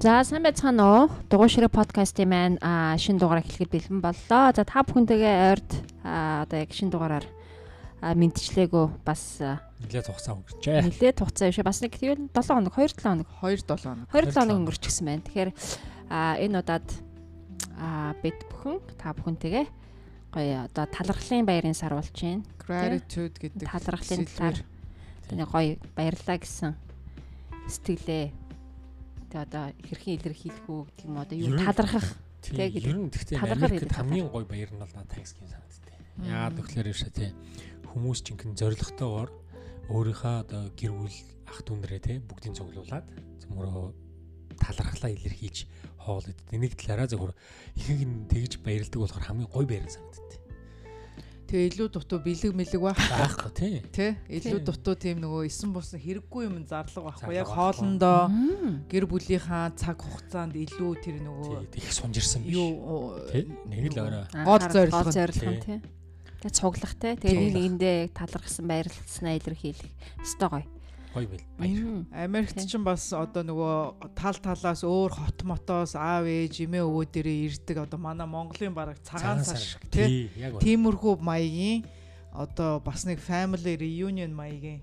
За сайн байцгаана уу? Дугуй ширээ подкастын маань шинэ дугаар эхлэхэд бэлэн боллоо. За та бүхэнтэйгээ ойрд одоо яг шинэ дугаараар мэдчлээгөө бас нэлээд хугацаа өнгөрчээ. Нэлээд хугацаа биш бас нэг тийм 7 хоног 2 7 хоног 2 7 хоног 2 7 хоног өнгөрчихсөн байна. Тэгэхээр энэ удаад бид бүхэн та бүхэнтэйгээ гоё одоо талархлын баярын сар болж байна. Gratitude гэдэг талархлын талаар таны гоё баярлаа гэсэн сэтгэлээ тэгээ одоо хэрхэн илэрхийлэх үү гэдэг юм одоо юу талархах тэг ер нь гэхдээ Америкт хамгийн гоё баяр нь бол надад Thanksgiving санагдтыг. Яагаад гэвэл яшаа тий хүмүүс жинхэнэ зоригтойгоор өөрийнхөө одоо гэр бүл ах дүүнрээ тий бүгдийг цуглуулад зөмөрөө талархлаа илэрхийлж хоол идэх. Нэг талаараа зөвхөн ихэнх нь тэгж баярлдаг болохоор хамгийн гоё баяр санагдтыг. Тэгээ илүү дутуу бэлэг мэлэг байх байхгүй тий. Тий. Илүү дутуу тийм нөгөө эсэн бус хэрэггүй юм зарлага байхгүй. Яг хоолндоо гэр бүлийнхаа цаг хугацаанд илүү тэр нөгөө их сунжирсан биш. Юу тий. Нэг л орой. Гол зорилго тий. Тэгээ цуглах те. Тэгээ нэг нэгэндээ талархсан баярлалцснаа илэрхийлэх. Өстой гоё гоё бил баяр. Америкт ч бас одоо нөгөө тал талаас өөр хот мотоос аав ээж эмээ өвөө дээрээ ирдэг. Одоо манай Монголын бараг цагаан сар шиг тий. Тиймэрхүү маягийн одоо бас нэг family reunion маягийн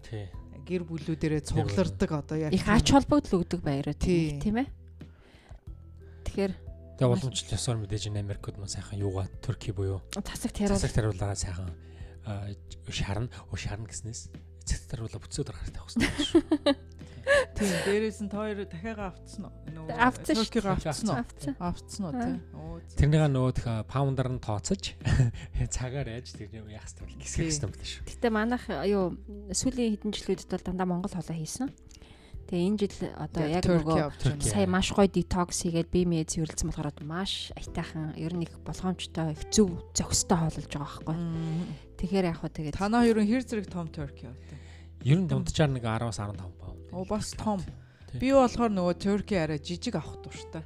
гэр бүлүүдэрээ цуглардаг одоо яг их ач холбогдол өгдөг баяраа тийм ээ. Тэгэхээр Тэгээ уламжлал ёсоор мэдээж энэ Америкт маа сайхан юугаа Турки буюу цацаг тариул цацаг тариулаа сайхан шарна, шарна гэснээс цэцтэруула бүтсөд гарах тавих хэрэгтэй. Тийм, дээрээс нь тоор дахиагаа автсан уу? Нөгөө авцсан авцсан уу? Авцсан уу тийм. Тэрнийга нөгөө тэх паундаар нь тооцож цагаар яаж тэр яах хэрэгтэй гисгэх хэрэгтэй байна шүү. Гэтэ манайх юу сүүлийн хэдэн жилүүдэд бол дандаа Монгол хоолой хийсэн. Тэгээ энэ жил одоо яг нөгөө сая маш гоё детокс хийгээд бие мээ цэвэрлсэн болохоор маш аятайхан ер нь их болгоомжтой их зөв зохистой хоололж байгаа байхгүй. Тэгэхээр яг хөө тэгээд танаа ер нь хэр зэрэг том turkey авдаг? Ер нь дунджаар нэг 10-аас 15 паунд. Оо бас том. Би болохоор нөгөө turkey арай жижиг авах дуртай.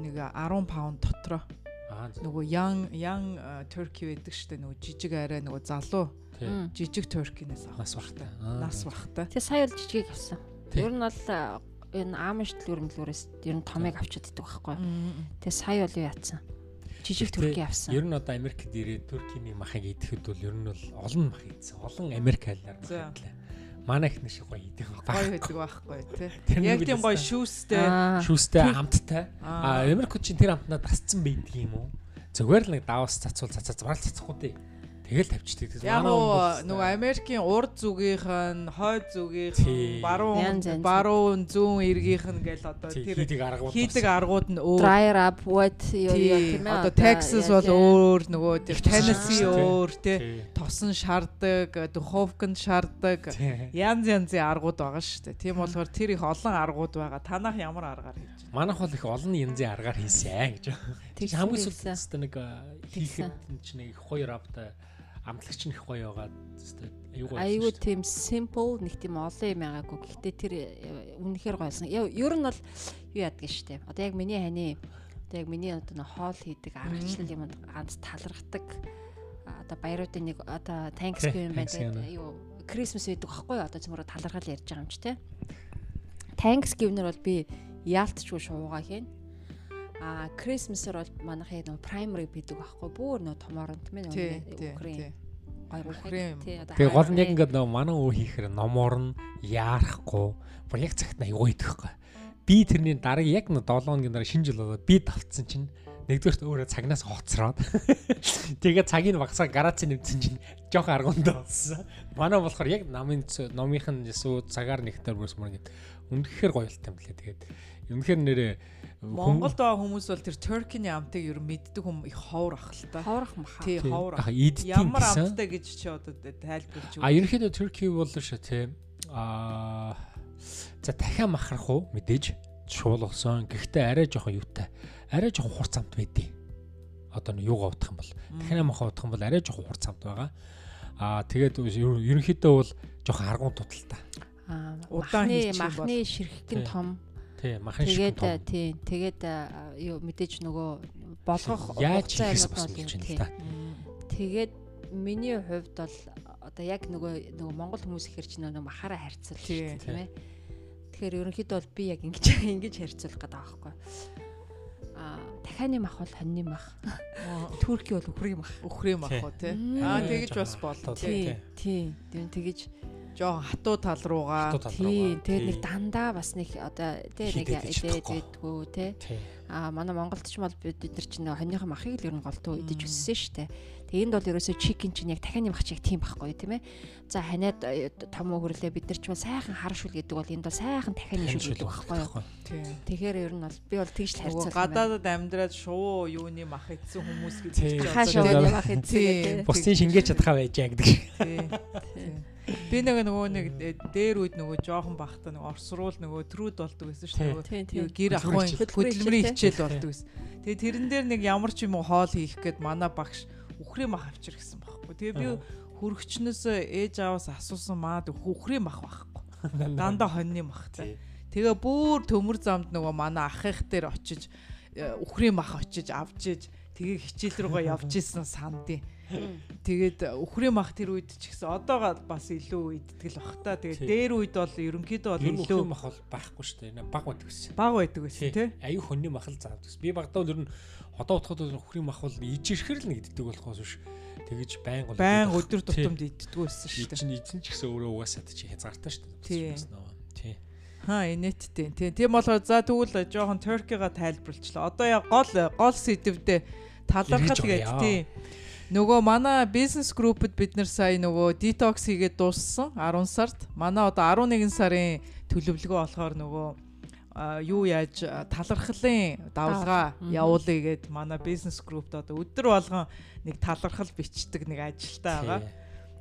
Нэг 10 паунд дотроо. Нөгөө young young turkey байдаг штэ нөгөө жижиг арай нөгөө залуу жижиг turkey-нээс авах. Нас бахтай. Нас бахтай. Тэгээ сая бол жижигийг авсан. Ер нь бол энэ аамш төлөвлөрөөс ер нь томыг авчиад идэх байхгүй. Тэгээ сая бол юу яатсан жижиг төркий авсан. Ер нь одоо Америкт ирээд Туркийн махыг идэхэд бол ер нь бол олон мах идсэн. Олон Америк айлаар мах идлээ. Манай их нэш гоё идэх байх. Гоё байдаг байхгүй тий. Яг тийм гоё шүүстэй. Шүүстэй амттай. А Америкт чинь тэр амтнаа дасцсан байдаг юм уу? Зүгээр л нэг даваас цацуул цацаа зурал цацахгүй дээ. Тэгэл тавьчихдаг. Яг нөгөө Америкийн урд зүгийнх нь, хойд зүгийнх нь, баруун баруун зүүн эргийнх нь гэл одоо тэр хийдэг аргууд хийдэг аргууд нь өөр. Dryer up what юу ээ. Одоо Texas бол өөр нөгөө тэр Tennessee өөр тий. Тосон шардаг, духовкнд шардаг. Янз янзын аргууд байгаа шүү дээ. Тийм болохоор тэр их олон аргууд байгаа. Танах ямар аргаар хийж байна? Манайх бол их олон янзын аргаар хийсэн гэж. Тэг хамгийн сүүлд нэг хийхэд чинь их хоёр автай амтлагч нь их гоё байгаа. Айгуу айгуу тийм simple нэг тийм олон юм байгаагүй. Гэхдээ тэр э, үнэхээр гоёлсон. Ер нь бол юу яадаг штэ. Одоо яг миний хани одоо яг миний одоо хоол хийдэг аргачлал юм ганц талархдаг. Одоо баяруудын нэг одоо Thanksgiving байдаг. Юу Christmas байдаг байхгүй? Одоо цөмөрө талархал ярьж байгаа юм чи те. Thanksgiving-ээр бол би яалтчгүй шуугаа хийн. А Christmas-аар бол манайх яг нэг primary бидэг байхгүй бүр нөө томоор нь тийм ээ Украин Украин Тэгээ гол нь яг ингээд нөө манай өө хийхэр номоор нь яарахгүй. Бүр яг цагт аягүй идэхгүй. Би тэрний дараа яг нөө 7 хоногийн дараа шинэ жил болоод би давтсан чинь нэгдүгээрт өөрөө цагнаас хоцроод. Тэгээ цагийг багсаа гараац нэмсэн чинь жоох аргунд болсон. Манай болохоор яг намын номынх нь эсвэл цагаар нэгтэр бүрс мөр гэд. Үнэхээр гоё л юм лээ. Тэгээд үнэхээр нэрээ Монголд байгаа хүмүүс бол тэр Turkey-ний амтыг ер нь мэддэг хүм их ховор ах л та. Ховор ах маха. Тий, ховор ах. Ямар амттай гэж чи одоо тайлбарлаж өгөх. А ерөнхийдөө Turkey бол шүү тий. А за дахиад махрах уу мэдээж шуулгасан. Гэхдээ арай жоохон юутай. Арай жоохон хурц амт байдیں۔ Одоо нь юугаа удах юм бол дахиад махаа удах юм бол арай жоохон хурц амт байгаа. А тэгээд ерөнхийдөө бол жоохон аргуун туталтай. А удаан махны ширхэг нь том Тий, махан шиг том. Тэгээд тий, тэгээд юу мэдээж нөгөө болгох яаж хийхээс бас болж байна л да. Тэгээд миний хувьд бол одоо яг нөгөө нөгөө монгол хүмүүс ихэр чинь нөгөө махаараа харьцал тийм ээ. Тэгэхээр ерөнхийдөө бол би яг ингэж ингэж харьцуулах гэдэг байгаа байхгүй. Аа дахианы мах бол хоньны мах. Турки бол үхрийн мах. Үхрийн мах уу тий. Аа тэгэж бас болоо тий. Тий. Тэгэж жоохон хатуу тал руугаа. Тий тэгээд нэг дандаа бас нэг одоо тий нэг идээд байдгүй тий. А манай Монголд ч юм бол бид нар чинь хоньныхон махыг л ер нь голдуу идэж өссөн дээ. Тэгээд энд бол ерөөсөө чикен чинь яг дахианы мах чиг тийм байхгүй тийм ээ. За ханиад э, том өгөрлөө бид нар ч юм сайхан хар шүл гэдэг бол энд бол сайхан дахианы шүл гэдэг байхгүй юу? тэгэхээр ер нь бол би бол тэгж л харьцуулсан гадаадад амьдраад шуу юуны мах идсэн хүмүүс гэдэг чинь хашаа мах идсэн бусдын шингээж чадхаа байж яа гэдэг. Тий Би нэг нөгөө нэг дээр үед нөгөө жоохон бахта нөгөө орсруул нөгөө трүүд болдог гэсэн шүү дээ. Гэр ахуйн хөдөлмөрийн хичээл болдог гэсэн. Тэгээ тэрэн дээр нэг ямар ч юм уу хоол хийх гээд манай багш үхрийн мах авчир гэсэн байхгүй. Тэгээ би хөргчнөөс ээж аваас асуусан маад үхрийн мах байхгүй. Дандаа хоньны мах тий. Тэгээ бүр төмөр замд нөгөө манай ах их дээр очиж үхрийн мах очиж авчиж тэгээ хичээл рүүгээ явж исэн сандیں۔ Тэгээд өхрийн мах тэр үед ч гэсэн одоогоо бас илүү иддэг л бах та. Тэгээд дээр үед бол ерөнхийдөө бол илүү мах бол байхгүй шүү дээ. Баг байдаг гэсэн. Баг байдаг гэсэн тий. Аюу хоньны мах л заавдаг. Би багтаа ер нь одоо утхад өхрийн мах бол иж ирэхэр л нэг иддэг болохоос биш. Тэгэж байн гол байн өдөр тутамд иддэг байсан шүү дээ. Чинь эзэн ч гэсэн өөрөө угаасаа чи хязгаартай шүү дээ. Тий. Хаа инээдтэй. Тий. Тийм болохоор за тэгвэл жоохон Туркига тайлбарлчлаа. Одоо яг гол гол сэдвдээ талархал гэж тий Нөгөө манай бизнес группэд бид нар сая нөгөө детокс хийгээд дууссан 10 сард. Манай одоо 11 сарын төлөвлөгөө болохоор нөгөө юу яаж талархлын давлгаа явуулъя гэд манай бизнес группт одоо өдөр болгон нэг талархал бичдэг нэг ажилтаа байгаа.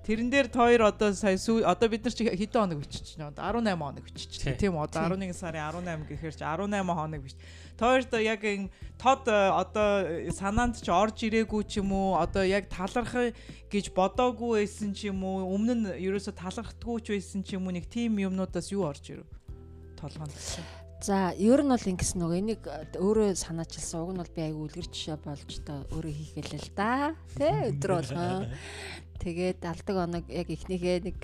Тэрэн дээр тоор одоо сая одоо бид нар чи хэдэн хоног бичиж байна? 18 хоног бичиж байна. Тийм одоо 11 сарын 18 гэхээр чи 18 хоног биш. Тойрд яг ин тод э, одоо санаанд ч орж ирээгүй ч юм уу одоо яг талархах гэж бодоогүй байсан ч юм уу өмнө нь ерөөсө талархдаггүй ч байсан ч юм уу нэг тийм юмнуудаас юу орж ирв толгоонд За ер нь бол ингэсэн нөгөө энийг э, өөрөө санаачилсан уг нь бол би аяг үлгэр жишээ болж та өөрөө хийхэлээ л да. Тэ өдөр болгоо. Тэгээд алдаг оног яг ихнийхээ нэг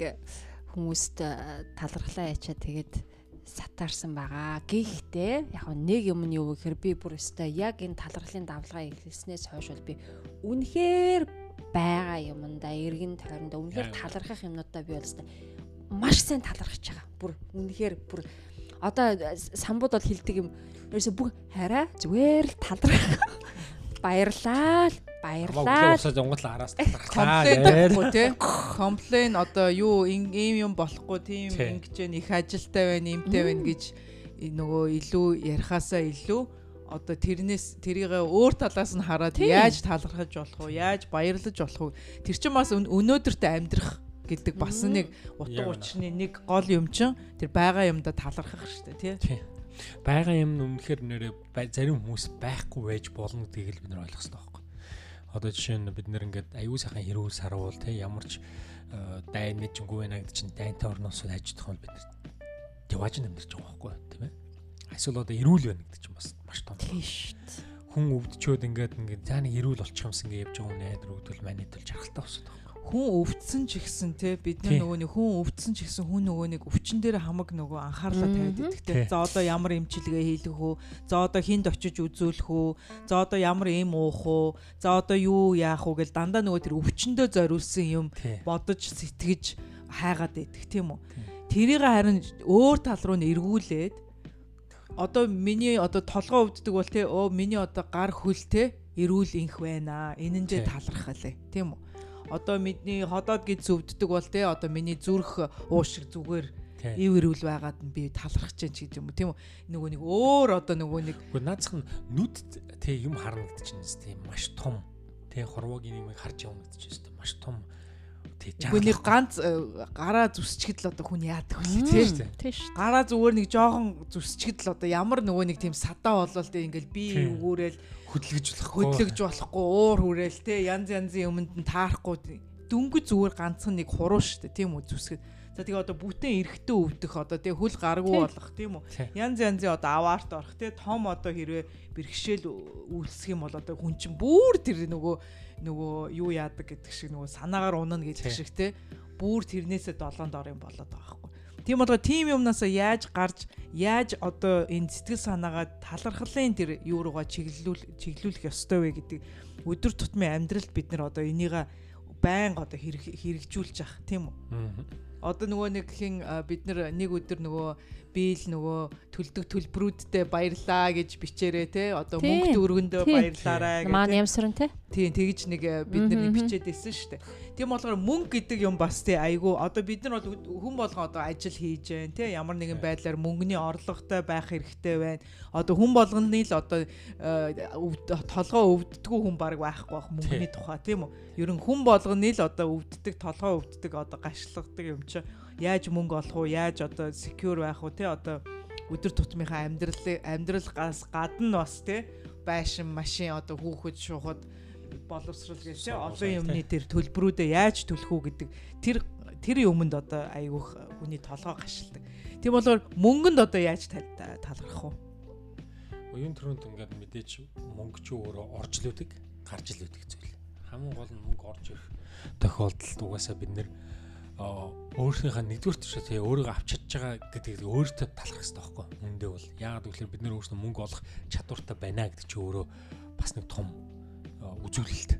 хүмүүст э, талархлаа ячаа тэгээд сатаарсан байгаа. Гэхдээ яг нэг юм нь юу гэхээр би бүр өстой яг энэ талархлын давлгаа ихлэснээс хойш бол би үнэхээр байгаа юмдаа эргэн тойрондоо үнэхээр талархах юмнуудаа би бол өстой маш сайн талархаж байгаа. Бүр үнэхээр бүр одоо самбууд бол хилдэг юм. Ерөөсө бүх хараа зүгээр л талархах. Баярлаа л баярлаа. Усаа жонгол араас комплейн тий. Комплейн одоо юу ийм юм болохгүй тийм ингэж их ажилтай байна, имтэй байна гэж нөгөө илүү ярихаасаа илүү одоо тэрнээс тэрийг өөр талаас нь хараад яаж талархаж болох вэ? Яаж баярлаж болох вэ? Тэр чинь бас өнөөдөртөө амьдрах гэдэг бас нэг утга учирны нэг гол юм чинь тэр байгаа юмдаа талархах шүү дээ тий байгаа юм үнэхээр нэрээ зарим хүмүүс байхгүй байж болно гэдгийг л бид нар хэрэгтэй байхгүй. Одоо жишээ нь бид нэр ингээд аюу сайхан хэрүүл сарвал те ямар ч э, дайн нэжингүй байна гэдэг чинь дайнтай орноос ажиллах юм бид нар диваж амьдарч байгаа байхгүй тийм ээ. Эсвэл одоо эрүүл байна гэдэг чинь бас маш том. Тийм шүү. Хүн өвдчөөд ингээд ингээд заа нэг эрүүл болчих юмсан гэж явж байгаа хүн найдар өвдөл манайдэл жаргалтай босоод хүн өвдсөн ч ихсэн те бид нар нөгөө нэг хүн өвдсөн ч ихсэн хүн нөгөө нэг өвчин дээр хамаг нөгөө анхаарлаа тавиад идэгтэй. За одоо ямар эмчилгээ хийлгэх үү? За одоо хинд очиж үзүүлэх үү? За одоо ямар эм уух уу? За одоо юу яах уу гэл дандаа нөгөө тэр өвчнөдөө зориулсан юм бодож сэтгэж хайгаад идэх тийм үү? Тэрийг харин өөр тал руу нь эргүүлээд одоо миний одоо толгоо өвддөг бол те өө миний одоо гар хөл те эрүүл инх байна. Энэндээ талархалээ тийм үү? Одоо бидний ходоод гэж зүвддэг бол те одоо миний зүрх уушиг зүгээр ив ирүүл байгаад нь би талархаж чинь ч гэдэг юм уу тийм үү нөгөө нэг өөр одоо нөгөө нэг үгүй наацх нь нүд те юм чинь тийм маш том. Те хорвогийн юм харж явна гэдэг чинь маш том Нэг ганц э, гараа зүсчгэд л одоо хүн яадаг вэ? Тий. Тий. Шүү. Гараа зүгээр нэг жоохон зүсчгэд л одоо ямар нөгөө нэг тийм садаа болол тий ингээл би өгөөрэл хөдлөж болохгүй. хөдлөж болохгүй уур хүрээл тий. Янз янзын өмнөд нь таарахгүй. Дөнгөж зүгээр ганцхан нэг хуруу шүү дээ тийм үү зүсгэд. За тэгээ одоо бүтэн эрэхтэн өвдөх одоо тэгээ хөл гаргүй болох тийм үү. Янз янзын одоо аваарт орох тий том одоо хэрвээ бэрхшээл үүсэх юм бол одоо хүн чинь бүр тэр нөгөө нөгөө юу яадаг гэдэг шиг нөгөө санаагаар унана гэдэг шиг те бүр тэрнээсээ долоонд ор юм болоод байгаа байхгүй. Тийм болгоо тийм юмнаас яаж гарч яаж одоо энэ сэтгэл санаагаа талархлын тэр юу руугаа чиглүүлэх чиглүүлэх ёстой вэ гэдэг өдөр тутмын амьдралд бид нар одоо энийг байнга одоо хэрэгжүүлж явах тийм үү? Одоо нөгөө нэг хин бид нар нэг өдөр нөгөө би л нөгөө төлдөг төлбөрүүдтэй баярлаа гэж бичээрээ те. Одоо мөнгө төгрөгөндөө баярлаарай гэж маань ямсран те. Тийм тэгж нэг бид нар бичээд байсан шүү дээ тийм болохоор мөнгө гэдэг юм бас те айгүй. Одоо бид нар бол хүн болгон одоо ажил хийж байна те ямар нэгэн байдлаар мөнгөний орлоготой байх хэрэгтэй байна. Одоо хүн болгоны л одоо э, толгоо өвддгүү хүн баг байхгүй байх мөнгөний тухай тийм үү? Ерөн хүн болгоны л одоо өвддөг толгоо өвддөг одоо гашлагдаг юм чи. Яаж мөнгө олох уу яаж одоо secure байх уу те одоо өдөр тутмынхаа амьдрал амьдралгаас гадна бас те байшин машин одоо хүүхэд шуухад боловсрал гэж те олон юмны тэр төлбөрүүдээ яаж төлөх үү гэдэг тэр тэр юмд одоо айгүйх хүний толгоо гашилдаг. Тийм болохоор мөнгөнд одоо яаж талархах уу? Уян төрөнд ингээд мэдээж мөнгө ч өөрөө орж л үүдэг, гарч л үүдэг зүйл. Хамгийн гол нь мөнгө орж ирэх тохиолдолд угаасаа бид нэр өөрийнхөө нэгдүгээр төшөө тэгээ өөрийгөө авч чадж байгаа гэдгийг өөртөө талах хэрэгтэй байхгүй үндэ бол яагаад гэвэл бид нэр өөрсдөө мөнгө олох чадвартай байна гэдэг чи өөрөө бас нэг том үзүүлэлт.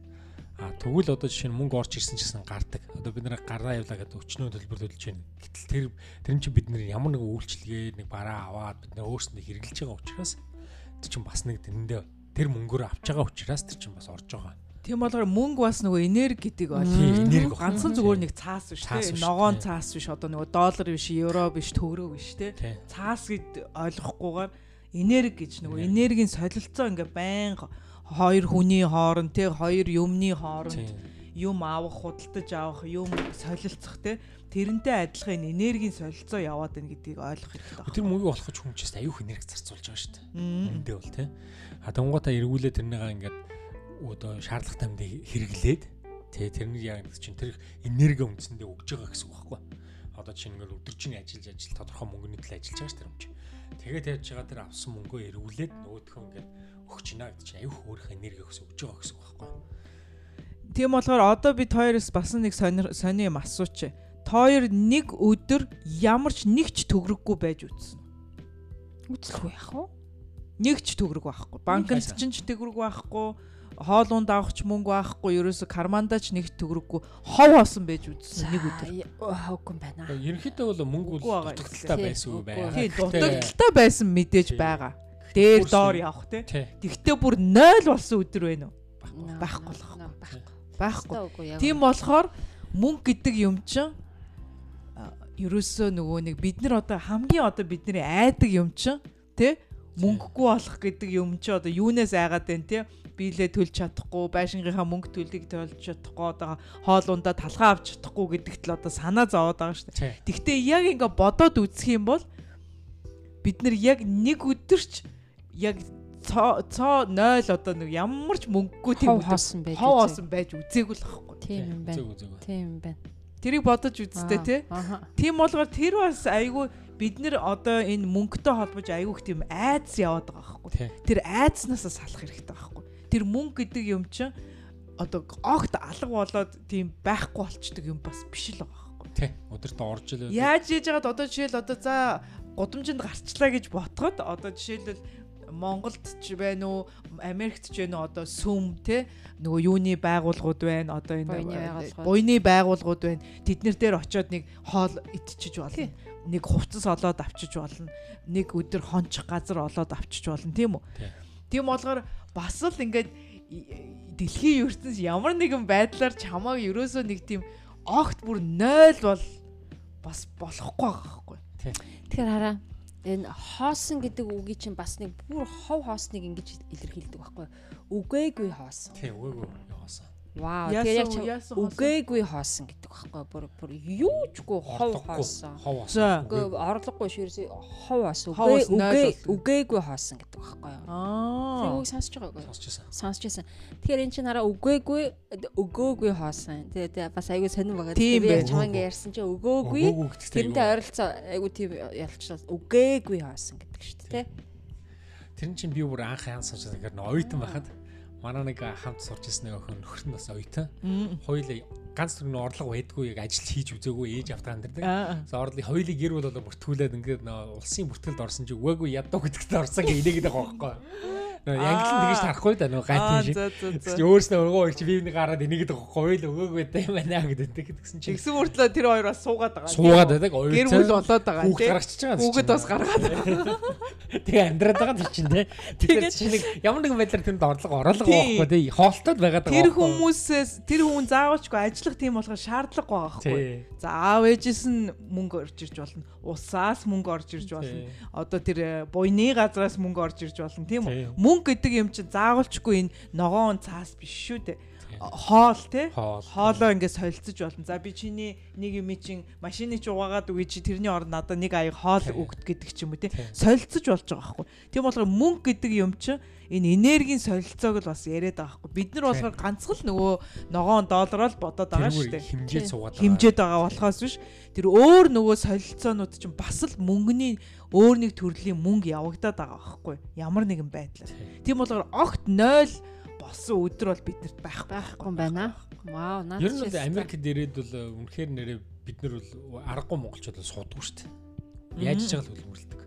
А тэгвэл одоо жишээ нь мөнгө орж ирсэн ч гэсэн гардаг. Одоо бид нэр гараа явлаа гэдэг өчнөө төлбөр төлж байна. Гэтэл тэр тэр чинь бид нэр ямар нэг үйлчлэгээ нэг бараа аваад бид нэр өөрсдөө хэрэглэж байгаа учраас тэр чинь бас нэг тэрэндээ тэр мөнгөөр авч байгаа учраас тэр чинь бас орж байгаа. Тийм болохоор мөнгө бас нөгөө энерги гэдэг бол энерги ганцхан зүгээр нэг цаас биш тийм ногоон цаас биш одоо нөгөө доллар биш евро биш төгрөг биш тийм. Цаас гэд ойлгохгүйгээр энерги гэж нөгөө энергийн солилцоо ингээ байнга хоёр хүний хооронд тийм хоёр юмны хооронд юм авах худалдаж авах юм солилцох тийм тэрнтэй адилхан энергийн солилцоо яваад байна гэдгийг ойлгох хэрэгтэй байна. Тэр мөнгө олох ч хүн ч гэсэн аюух энерги зарцуулж байгаа шүү дээ. Эндээ бол тийм. А тэнгуутаа эргүүлээ тэрнийгаа ингээд одоо шаардлагатай юмд хэрэглээд тий тэрнийг яг чинь тэр энерги үндсэндээ өгж байгаа гэсэн үг байхгүй. Одоо чинь ингээл өдөржин ажиллаж ажил тодорхой мөнгөний төлөө ажиллаж байгаа ш тэр юм чи. Тэгээд яаж байгаа тэр авсан мөнгөө эргүүлээд нөгөөдхөө ингээд өгч гинэ гэдэг чинь аюух өөрөх энерги өгс өгж байгаа гэсэн үг байхгүй. Тийм болохоор одоо бид хоёроос бас нэг сони юм асууч. Тоор нэг өдөр ямар ч нэгч төгрөггүй байж үтсэн. Үцлэхгүй яах вэ? Нэгч төгрөг байхгүй. Банкнд ч ч төгрөг байхгүй хоолунд авахч мөнгө байхгүй ерөөсө кармандаач нэг төгрөггүй хов хоосон байж үзсэн нэг өдөр. Хавгүй байна. Ерөнхийдөө бол мөнгө дутагдaltaй байсан уу байна. Тийм дутагдaltaй байсан мэдээж байгаа. Дээр доор явах те. Тэгтээ бүр 0 болсон өдөр байна уу? Байхгүй. Л байхгүй. Тийм болохоор мөнгө гэдэг юм чинь ерөөсөө нөгөө нэг бид нар одоо хамгийн одоо бидний айдаг юм чинь те мөнгөгүй болох гэдэг юм чи одоо юунаас айгаад байна те? Биелээ төлж чадахгүй байшингийнхаа мөнгө төлийг төлж чадахгүй одоо хоолундаа талхаа авч чадахгүй гэдэгт л одоо санаа зовоод байгаа шүү дээ. Тэгвэл яг ингээ бодоод үзэх юм бол бид нар яг нэг өдөрч яг цоо цоо 0 одоо нэг ямар ч мөнгөгүй тийм хоосон байж хоосон байж үзээгүй л байхгүй. Тийм юм байна. Тийм юм байна. Тэрийг бодож үзтээ тий. Тийм болгоор тэр бас айгүй бид нэр одоо энэ мөнгөтэй холбож айгүйх тийм айдас яваад байгаа байхгүй. Тэр айдаснаас салах хэрэгтэй байхгүй. Тэр мөнгө гэдэг юм чинь одоо огт алга болоод тийм байхгүй болчдөг юм бас биш л байгаа байхгүй. Тий. Өдөрт орж ил. Яаж хийж яагаад одоо жишээл одоо за гудамжинд гарчлаа гэж ботход одоо жишээлбэл Монголд ч байна уу, Америкт ч байна уу одоо сүм те нөгөө юуны байгууллагууд байна. Одоо энэ буйны байгууллагууд байна. Тэднэр дээр очиод нэг хоол идчихэж болно. Нэг хувцас олоод авчиж болно. Нэг өдөр хончих газар олоод авчиж болно, тийм үү? Тийм болохоор бас л ингээд дэлхийн ертөнц ямар нэгэн байдлаар чамааг ерөөсөө нэг тийм огт бүр 0 бол бас болохгүй байхгүй. Тэгэхээр хараа энэ хоосон гэдэг үгийг чинь бас нэг бүр хов хоосныг ингэж илэрхийлдэг байхгүй үгээгүй хоосон. Тийм үгээгүй хоосон. Вау тэр яг үгээгүй хоосон гэдэг байхгүй бүр бүр юучгүй хов хоосон. Хов хоосон. Үгүй орлогогүй ширээс хов хоосон. Үгээ үгээгүй хоосон гэдэг байхгүй юу? Аа. Тэр үг сонсож байгаагүй. Сонсож байсан. Сонсож байсан. Тэгэхээр эн чинь хараа үгээгүй өгөөгүй хоосон. Тэгээ бас айгүй сонирн байгаа. Тийм байх. Чамаа ингэ ярьсан чинь өгөөгүй тэрнтэй ойролцоо айгүй тийм ялчлаа үгээгүй хоосон гэдэг шүү дээ. Тэр чинь би бүр анх яан сонсож байгаа оюутан байхад Манай нэг хамт сурч ирсэн нэг охин нөхөр нь бас оюутан. Хоёулаа ганц төрний орлого байдгүй яг ажил хийж үзээгүй ээж автаа амьдардаг. За орлыг хоёулыг гэр болоо бүртгүүлээд ингээд улсын бүртгэлд орсон чи үгээгүй ядуу гэдэгт орсон гэх инээгээд байгаа байхгүй Янгл тэгж тарахгүй да нөгөө гайтын шиг. Чи өөрснөө өргөө хоёр чи бивний гараад энийгэд гоёл өгөөг байдаг юм байна гэдэг гэсэн чи. Тэгсэн мөртлөө тэр хоёр бас суугаад байгаа. Суугаад байдаг. Гэр бүл болоод байгаа. Хүүхд гаргачихж байгаа. Хүүхэд бас гаргаад. Тэгээ амьдраад байгаа тэр чинь те. Тэгэхээр чи нэг ямар нэгэн байдлаар тэнд орлого ороолго байхгүй те. Хоолтод байгаад байгаа. Тэр хүмүүсээс тэр хүн заавалчгүй ажиллах тийм болохоор шаардлагагүй байгаа байхгүй. За аав ээжээс нь мөнгө орж ирж болно. Усаас мөнгө орж ирж болно. Одоо тэр э, буйны газраас мөнгө орж ирж болно тийм үү? Мөнгө гэдэг юм чинь заавалчгүй энэ ногоон цаас биш шүү дээ хоол те хоолоо ингээд солилцож болно. За би чиний нэг юм чинь машины ч угаагаад үгүй чи тэрний оронд надад нэг аяг хоол өгд гэдэг ч юм уу те солилцож болж байгаа байхгүй. Тийм болохоор мөнгө гэдэг юм чинь энэ энергийн солилцоог л бас яриад байгаа байхгүй. Бид нар болохоор ганцхан л нөгөө ногоон доллараар бодоод байгаа шүү дээ. Химжээд суугаад байгаа. Химжээд байгаа болохоос биш. Тэр өөр нөгөө солилцоонууд чинь бас л мөнгөний өөр нэг төрлийн мөнгө явагдаад байгаа байхгүй ямар нэгэн байдлаар. Тийм болохоор огт 0 болсон өдөр бол биднэрт байхгүй байхгүй байна. Вау, наад. Ер нь Америкт ирээд бол э, үнэхээр нэрээ бид нар бол аргагүй монголчууд бол суудгүй шүү дээ. Яаж ч байгаа л хөлбөрлөдөг.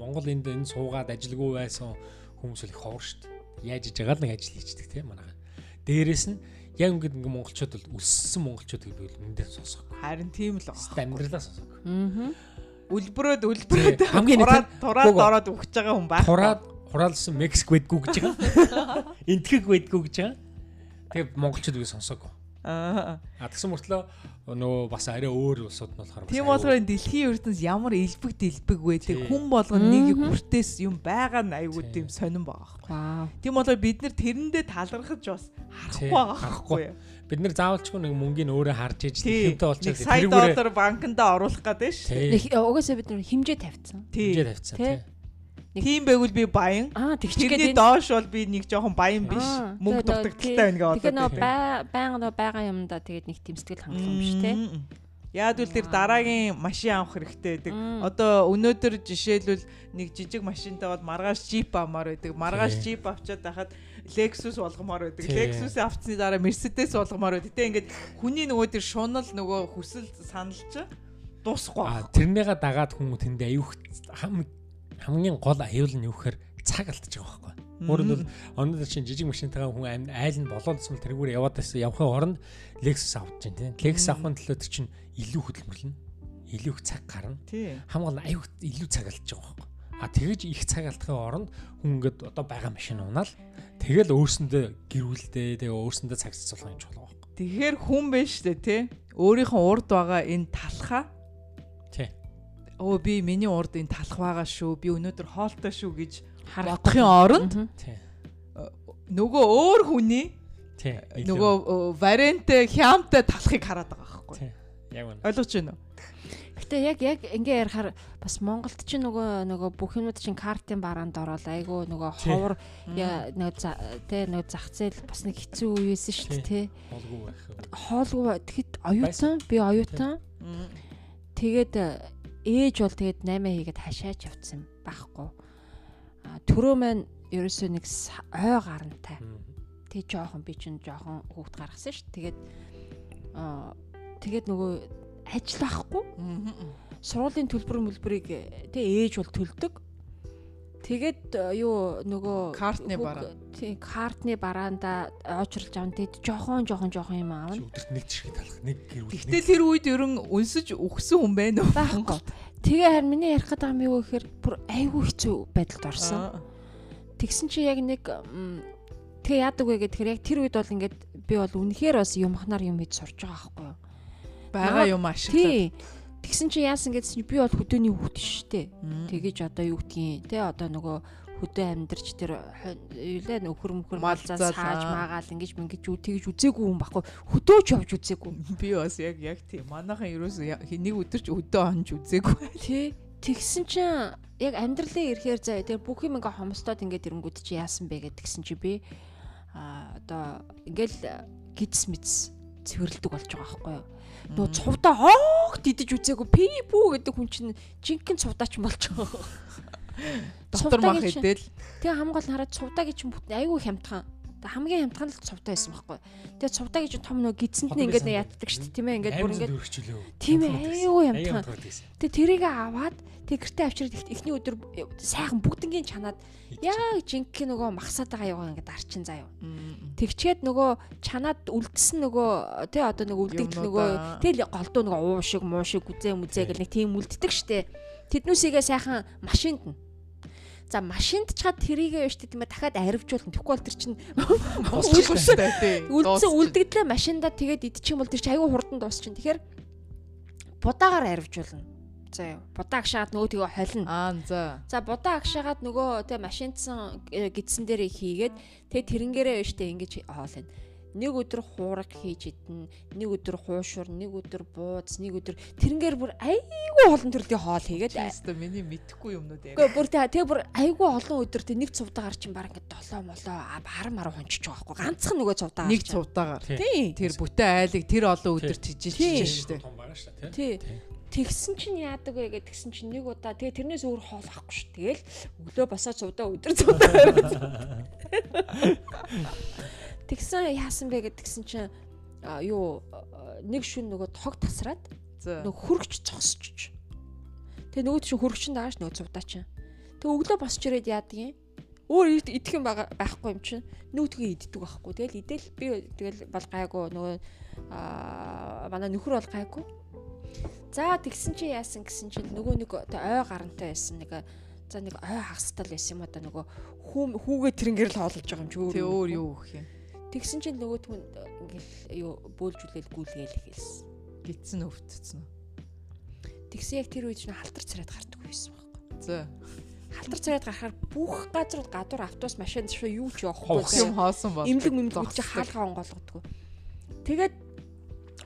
Монгол энд энэ суугаад ажилгүй байсан хүмүүс л их ховор шүү дээ. Яаж иж байгаа л нэг ажил хийждэг тийм манайха. Дээрээс нь яг ингээд ингээ монголчууд бол өссөн монголчууд гэдэг бол эндээ сонсох. Харин тийм л байна. Амьдралаа сонсох. Аа Үлбрөөд үлбрөөд хамгийн тураад тураад ороод өгч байгаа хүн байх. Тураад хураалсан Мексик байдгүй гэж байгаа. Энтгэг байдгүй гэж байгаа. Тэгээ монголчууд үгүй сонсоогүй. Аа. А тэгсэн мөртлөө нөгөө бас арай өөр улсууд нь болохоор Тийм болохоор дэлхийн ертөнц ямар элбэг дэлбэг байдаг хүн болгоно нэг хүртээс юм байгаа нь айгүй тийм сонирн байгаа. Тийм болохоор бид нар тэрэндээ талархаж бас харахгүй байгаа. Харахгүй бид нар заавалчгүй нэг мөнгөний өөрөө харж иж хэмтэй болчихсон. Сая доллар банкнд оруулах гэдэг шүү. Угаасаа бид нар хэмжээ тавьсан. Хэмжээ тавьсан тий. Тийм байгул би баян. Аа тэгчгээд доош бол би нэг жоохон баян биш. Мөнгө дутагдaltaй байна гэдэг. Тэгэхээр нөө байнга нөө байгаа юмдаа тэгээд нэг сэтгэл хангалуун биш тий. Яад үл тэр дараагийн машин авах хэрэгтэй байдаг. Одоо өнөөдөр жишээлбэл нэг жижиг машинтай бол маргааш джип авмаар байдаг. Маргааш джип авчаад байхад Lexus болгомоор байдаг. Lexus авцсны дараа Mercedes болгомоор байдаг. Тэ ингээд хүний нөгөө тэр шунал нөгөө хүсэл санал чи дуусахгүй. Тэрнийгээ дагаад хүмүүс тэнд аюух хамгийн гол аюул нь юу гэхээр цаг алдчих байгаа байхгүй. Өөрөөр хэлбэл өнөөдөр чинь жижиг машинтайгаа хүн айл нь болоодсон тэргээр яваад байсан явахын оронд Lexus авч чинь тийм. Lexus авахын төлөө тэр чинь илүү хөдөлмөрлөнө. Илүү их цаг гарна. Хамгийн аюух илүү цаг алдчих байгаа байхгүй. А тэгэж их цаг алдахын оронд хүн ингээд одоо байгаа машин унаал Тэгэл өөрсөндөө гэрүүлдэ тэгээ өөрсөндөө цаг цэцүүлэх юм чухал байхгүй. Тэгэхээр хүн шүү дээ тий. Өөрийнхөө урд байгаа энэ талхаа. Өө би миний урд энэ талх байгаа шүү. Би өнөөдөр хоолтой шүү гэж бодохын оронд. Нөгөө өөр хүний тий. Нөгөө вариант хямтай талхыг хараад байгаа байхгүй. Яг үнэ. Ойлгож байна уу? Гэтэ яг яг ингээ ярихаар бас Монголд ч нөгөө нөгөө бүх юмуд чинь картын бараанд ороод айгүй нөгөө ховор нөгөө тэ нөгөө зах зээл бас нэг хэцүү үеэсэн шүү дээ тэ. Хоолгүй байх. Хоолгүй тэгэхэд оюутан би оюутан. Тэгээд ээж бол тэгээд 8 хийгээд хашаач явцсан байхгүй. Төрөө маань ерөөсөө нэг ой гарантай. Тэг жоохон би чинь жоохон хүүхд гаргасан шүү. Тэгээд тэгээд нөгөө ажил байхгүй. Сургуулийн төлбөр мөлбөрийг тэг ээж бол төлдөг. Тэгээд э, юу нөгөө картны бараа. Тийм картны бараанда очролж аван тэгэд жохон жохон жохон юм аавна. Өдөрт нэг жишг талах нэг гэр бүл. Гэтэл тэр үед ерөн өнсөж өгсөн хүн байна уу? Байхгүй. Тэгээ харин миний ярих гэдэг юм юу гэхээр бүр айгүй хэцүү байдалд орсон. Тэгсэн чи яг нэг тэгээ яадаг вэ гэхээр яг тэр үед бол ингээд би бол үнэхээр бас юмхнаар юм хийж сурж байгаа байхгүй юу? байгаа юм ашиглаад. Тэгсэн чи яасан гэсэн чи би бол хөдөөний хүүхд шүү дээ. Тэгэж одоо юу гэдгийг те одоо нөгөө хөдөө амьдарч тэр юулаа нөхөр мөхөр малзаа сааж маагаал ингэж мэнгэж үү тэгж үзээгүй юм баггүй. Хөдөөч явж үзээгүй. Би бас яг яг тийм. Манайхан ерөөс нэг өдөр ч өдөө онж үзээгүй. Тий тэгсэн чинь яг амьдралын ирэхээр заа тэр бүх юм ингээ хомстоод ингээд ирэнгүүд чи яасан бэ гэдгсэн чи би а одоо ингээл гидс мэдс цэвэрлдэг болж байгаа байхгүй юу Нуу цувдаа хоогт идэж үзээгүй пи бүү гэдэг хүн чинь жинхэнэ цувдаач байгаа. Доктор мах идэл. Тэгээ хамгаал хараад цувдаагийн чинь айгүй хямдхан хамгийн хямдхан л цувтаа байсан байхгүй. Тэгээ цувтаа гэж том нөгөө гидсэнд нь ингээд яатдаг шүү дээ тийм ээ ингээд бүр ингээд тийм ээ аюу хямдхан. Тэгээ тэрийг аваад тэг гэртээ авчираад эхний өдөр сайхан бүгднгийн чанаад яг жинхэнэ нөгөө махсаад байгаа юугаа ингээд арчин заяа. Тэгчээд нөгөө чанаад үлдсэн нөгөө тий одоо нөгөө үлдэгдэл нөгөө тэл голдуу нөгөө уушиг муушиг үзээ мүзээ гэл нэг тийм үлддэг штэ. Тэднүүсийгээ сайхан машинд нь За машинд чад тэрийгээ биш тийм ээ дахиад аривжуулна. Бол тэр чинь үлдсэн үлдэгдлээ машиндаа тэгээд идчих юм бол тэр чинь аюу хурдан дуусчихна. Тэгэхээр будаагаар аривжуулна. За юу. Будаа агшаагаад нөгөө тгөө холино. Аа за. За будаа агшаагаад нөгөө тэ машинтсан э, гидсэн дээр хийгээд тэгээ тэрэнгээрээ биш тэ ингэж хоолно нэг өдөр хуураг хийж идэн, нэг өдөр хуушур, нэг өдөр бууз, нэг өдөр тэрнгээр бүр айгүй олон төрлийн хоол хийгээд тест миний мэдхгүй юмнууд яг. Гэхдээ бүр тэгээ бүр айгүй олон өдөр тэг нэг цувдаагаар чинь баг ингээд долоо молоо хар мар хончиж байгаа байхгүй ганцхан нөгөө цувдаагаар нэг цувдаагаар тэр бүтэн айлыг тэр олон өдөр тижиж шүү дээ. Тий. Тэгсэн чинь яадаг вэ гэдэг тэгсэн чинь нэг удаа тэгээ тэрнээс өөр хоол авахгүй шүү. Тэгэл өглөө босоо цувдаа өдөр цувдаа. Тэгсэн яасан бэ гэдгсэн чинь юу нэг шүн нөгөө тог тасраад нөгөө хөргөч цогсчих. Тэгээ нөгөө чинь хөргөчин дааш нөгөө цувдаа чинь. Тэгээ өглөө босч ирээд яадаг юм? Өөр идэх юм байхгүй юм чинь нүүтгээ иддэг байхгүй. Тэгэл идэл би тэгэл бол гайгүй нөгөө аа манай нөхөр бол гайгүй. За тэгсэн чи яасан гэсэн чинь нөгөө нэг ой гарантай байсан нэг за нэг ой хагастай л байсан юм одоо нөгөө хүүгээ тэрнгээр л хоолж байгаа юм чи өөр. Тэг өөр юу гэх юм. Тэгсэн чинь нөгөө түн ингээл юу бөөлжүүлэл гүйлгээл хэлсэн. Гитсэн өвтцсөн үү? Тэгсэн яг тэр үед чинь халтар царайд гардаг байсан байхгүй. За. Халтар царайд гарахаар бүх газар гадуур автобус машин шоо юу ч явахгүй юм хоосон бол. Имлэг мэмлэг чи хаалгаа онгоолгодгоо. Тэгээд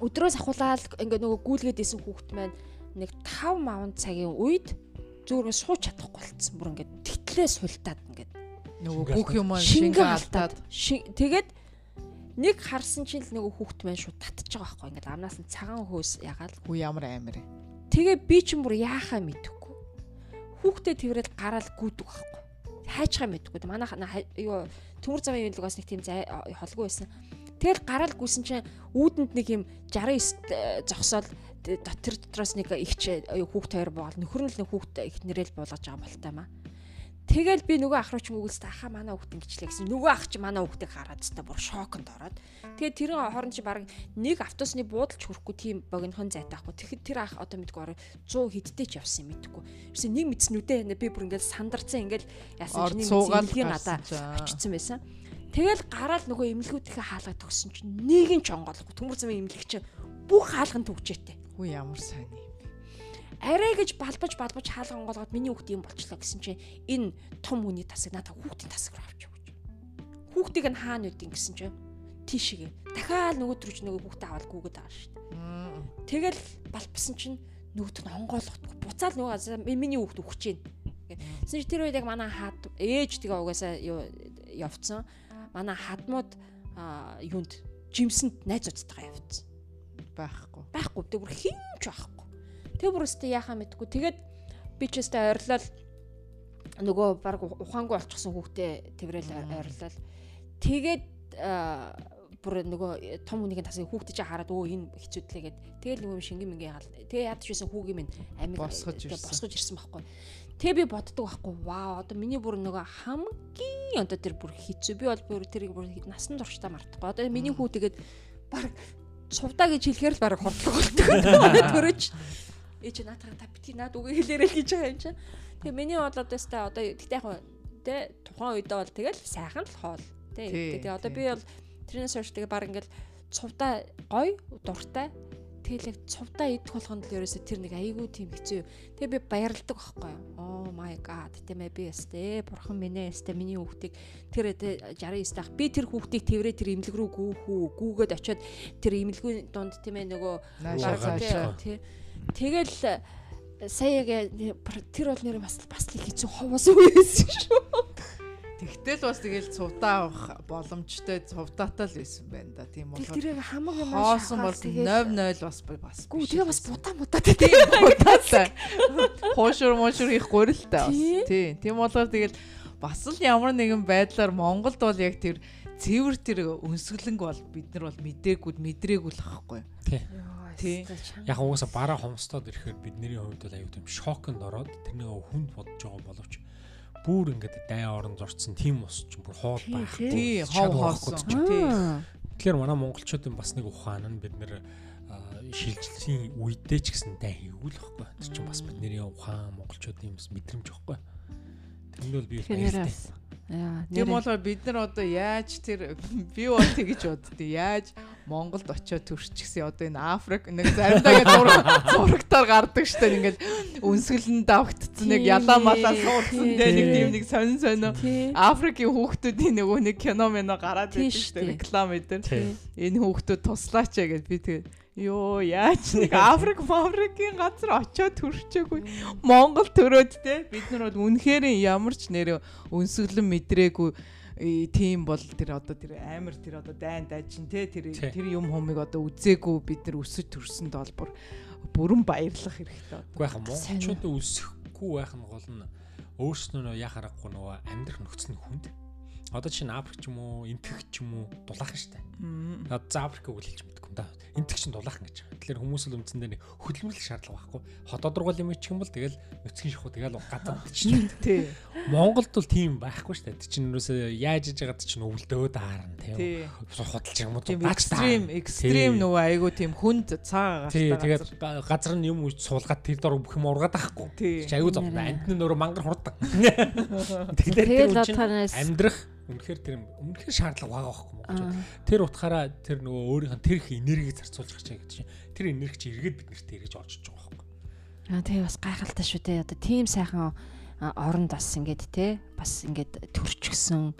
өдрөөс ахуулаад ингээ нөгөө гүйлгээд исэн хүүхэд маань нэг 5 маван цагийн үед зүгээр сууч чадахгүй болцсон. Бүр ингээ тэгтлээ султаад ингээ нөгөө бүх юм шингээ алдаад тэгээд нэг харсан чинь л нөгөө хүүхд маань шууд татчих байгаа байхгүй. Ингээд амнаас нь цагаан хөөс ягаал. Хүү ямар амир тэгээ би ч юм бүр яахаа мэдэхгүй хүүхдээ тэрэл гараал гүйдэг байхгүй. Хайчгаа мэдэхгүй манай юу төмөр завын юм л бас нэг тийм холгүй байсан. Тэгэл гараал гүйсэн чинь үүдэнд нэг юм 69 зогсоол. Дотор дотроос нэг ихч хүүхд хоёр боол нөхөр нь л нэг хүүхд их нэрэл буулгаж байгаа болтой маа Тэгэл би нөгөө ах руу ч мөгөлс ахаа манай хүүхд ингэчлээ гэсэн. Нөгөө ах чи манай хүүхдийг хараад та бүр шоконд ороод. Тэгээд тэрэн хооронд чи баг нэг автобусны буудалч хүрэхгүй тийм богинохон зайтай ахгүй. Тэгэхэд тэр ах одоо мэдгүй орой 100 хэдтэй ч явсан юм мэдгүй. Ерөөсөө нэг мэдснүүдээ би бүр ингээд сандарсан ингээд яасан чи нэг имлэгийн гадаа очсон байсан. Тэгэл гараад нөгөө имлгүүдийнхээ хаалгаа төгсөн чинь нэг нь ч онгоолохгүй. Төмөр замын имлэг чинь бүх хаалганд төгчээтэй. Хүү ямар сайн юм арай гэж балбаж балбаж хаалга онгоолгоод миний хүүхд юм болчлоо гэсэн чинь энэ том хүний тасаг надад хүүхдийн тасаг руу авч өгч. Хүүхдийг нь хаана үдин гэсэн чинь тийшээ. Дахиад нөгөө төрж нөгөө хүүхдээ аваад гүгээд байгаа шүү дээ. Тэгэл балбасан чинь нөгөөд нь онгоолгохгүй. Буцаал нөгөө миний хүүхд өгч чинь. Гэсэн чинь тэр үед яг манай хаад ээж тэгээ угаасаа явцсан. Манай хадмууд юунд жимсэнд найзуудтайгаа явцсан. Байхгүй. Байхгүй. Тэг бүр хинч байхгүй Тэг бүр өстө яхаа мэдгүй. Тэгээд би ч өстө ойрлол нөгөө баг ухаангүй болчихсон хүүхдээ тэрэл ойрлол. Тэгээд бүр нөгөө том хүнийх тасыг хүүхдээ чи хараад өө энэ хэцүүдлээ гэд. Тэгэл нөгөө шингэн мингээ гал. Тэгээ яад ч байсан хүүгийн минь амиг босгож ирсэн. Босгож ирсэн байхгүй. Тэгээ би боддог байхгүй. Вау одоо миний бүр нөгөө хамгийн одоо тэр бүр хэцүү. Би бол бүр тэрийг бүр насан туршдаа мартахгүй. Одоо миний хүү тэгээд баг цувдаа гэж хэлэхээр л баг хортлог болдог. Төрөж ээж наатаа та бити наад үгүй хэлээрэй гэж байгаа юм чинь. Тэгээ миний бодлоод өстэй одоо тэгтээ яг тэ тухайн үедээ бол тэгэл сайхан л хоол тэ. Тэгээ одоо би бол тэрнээс хойш тэгээ баг ингээл цувдаа гой дуртай тэгэл яг цувдаа идэх болгонд л ерөөсө тэр нэг айгүй тийм хэцүү. Тэгээ би баярлдаг байхгүй юу. Oh my god тийм ээ би өстэй бурхан минь өстэй миний хүүхдийг тэр 69 дах би тэр хүүхдийг тэрэ тэр имлэг рүү гүүхүү гүүгээд очиод тэр имлэгүүн дунд тийм ээ нөгөө тий Тэгэл саяг тэр бол нэр бас бас л хэцүү ховоос үйсэн шүү. Тэгтэл бас тэгэл цувтаа авах боломжтой цувтаатай л байсан байна да. Тийм болохоор тэрийг хамаг юм хоосон бол 0-0 бас бас. Гүү тэгээ бас будаа мудаа тийм будаатай. Хоошур мошур их гурилтай бас. Тийм. Тийм болохоор тэгэл бас л ямар нэгэн байдлаар Монголд бол яг тэр цэвэр тэр өнсгөлэнг бол бид нар бол мдээгүй мэдрээгүй л ахгүй. Тий. Яг угаасаа бараа хомстоод ирэхээр бидний хувьд бол аюу тийм шокнд ороод тэрний хүнд бодож байгаа боловч бүр ингээд дай орон зорцсон тийм ус ч бүр хоол байх. Тий, хов хоосон. Тий. Тэгэхээр манай монголчуудын бас нэг ухаан нь бид нэр шилжилтийн үедээ ч гэсэн дай хийгүүл байхгүй. Тэр чинь бас бидний ухаан монголчуудын бас мэдрэмж байхгүй. Тэнд бол би баяртай. Тийм бол бид нар одоо яаж тэр би бол тэгэж боддөө яаж Монголд очиод төрчихсөн одоо энэ Африк нэг заримдаа ингэ зураг зурагтаар гардаг штэ ингээд үнсгэлэн давгтцсан нэг ялаа малаа суудсан тэ нэг тийм нэг сонин сонио Африкийн хүүхдүүдийн нөгөө нэг кино мэно гараад байдаг штэ реклам эдэр. Энэ хүүхдүүд туслаач гэд би тэгээд Йоо яаж нэг Африк Африкийн газар очиод төрчихөөгүй Монгол төрөөд те. Бид нар бол үнэхээр ямар ч нэр өнсөглөн мэдрээгүй. Тийм бол тэр одоо тэр амар тэр одоо дайн дайчин те. Тэр тэр юм хумыг одоо үзээгүй бид нар өсөж төрсөнд бол бүр бүрэн баярлах хэрэгтэй. Уу? Яхаа монголчуудад өсөхгүй байх нь гол нь. Өөрснөө яа харахгүй нөгөө амьдрах нөхцөл нь хүнд. Одоо чинь Африк ч юм уу, Энтэх ч юм уу дулаахан штэ. За Африкийг үл хэлж мэдгүй юм да. Энтэх чинь дулаахан гэж. Тэгэхээр хүмүүс л үндсэндээ нэг хөдөлмөрлөх шаардлага байхгүй. Хот одургуул юм ч юм бол тэгэл нүцгэн шахуу тэгэл газар чинь. Тий. Монголд бол тийм байхгүй штэ. Тэ чинь юусоо яаж иж байгаад чинь өвлдөө даарна тийм. Худалч юм уу экстрим экстрим нөгөө айгу тийм хүнд цаагаа Тий. Тэгээд газар нь юм суулгаад тэр дор бүх юм ургаад байхгүй. Чи айгу зов. Амтны нөрөө мангар хурдан. Тэгэхээр тэр чинь амьдрах Үнэхээр тэр үнэхээр шаардлага байгаа байхгүй монголчууд. Тэр утгаараа тэр нөгөө өөрийнх нь тэр их энергийг зарцуулж байгаа гэж чинь тэр энерги чи эргээд биднэрт эргэж олж байгаа байхгүй. Аа тий бас гайхалтай шүү дээ. Одоо тийм сайхан оронд бас ингээд те бас ингээд төрчихсөн.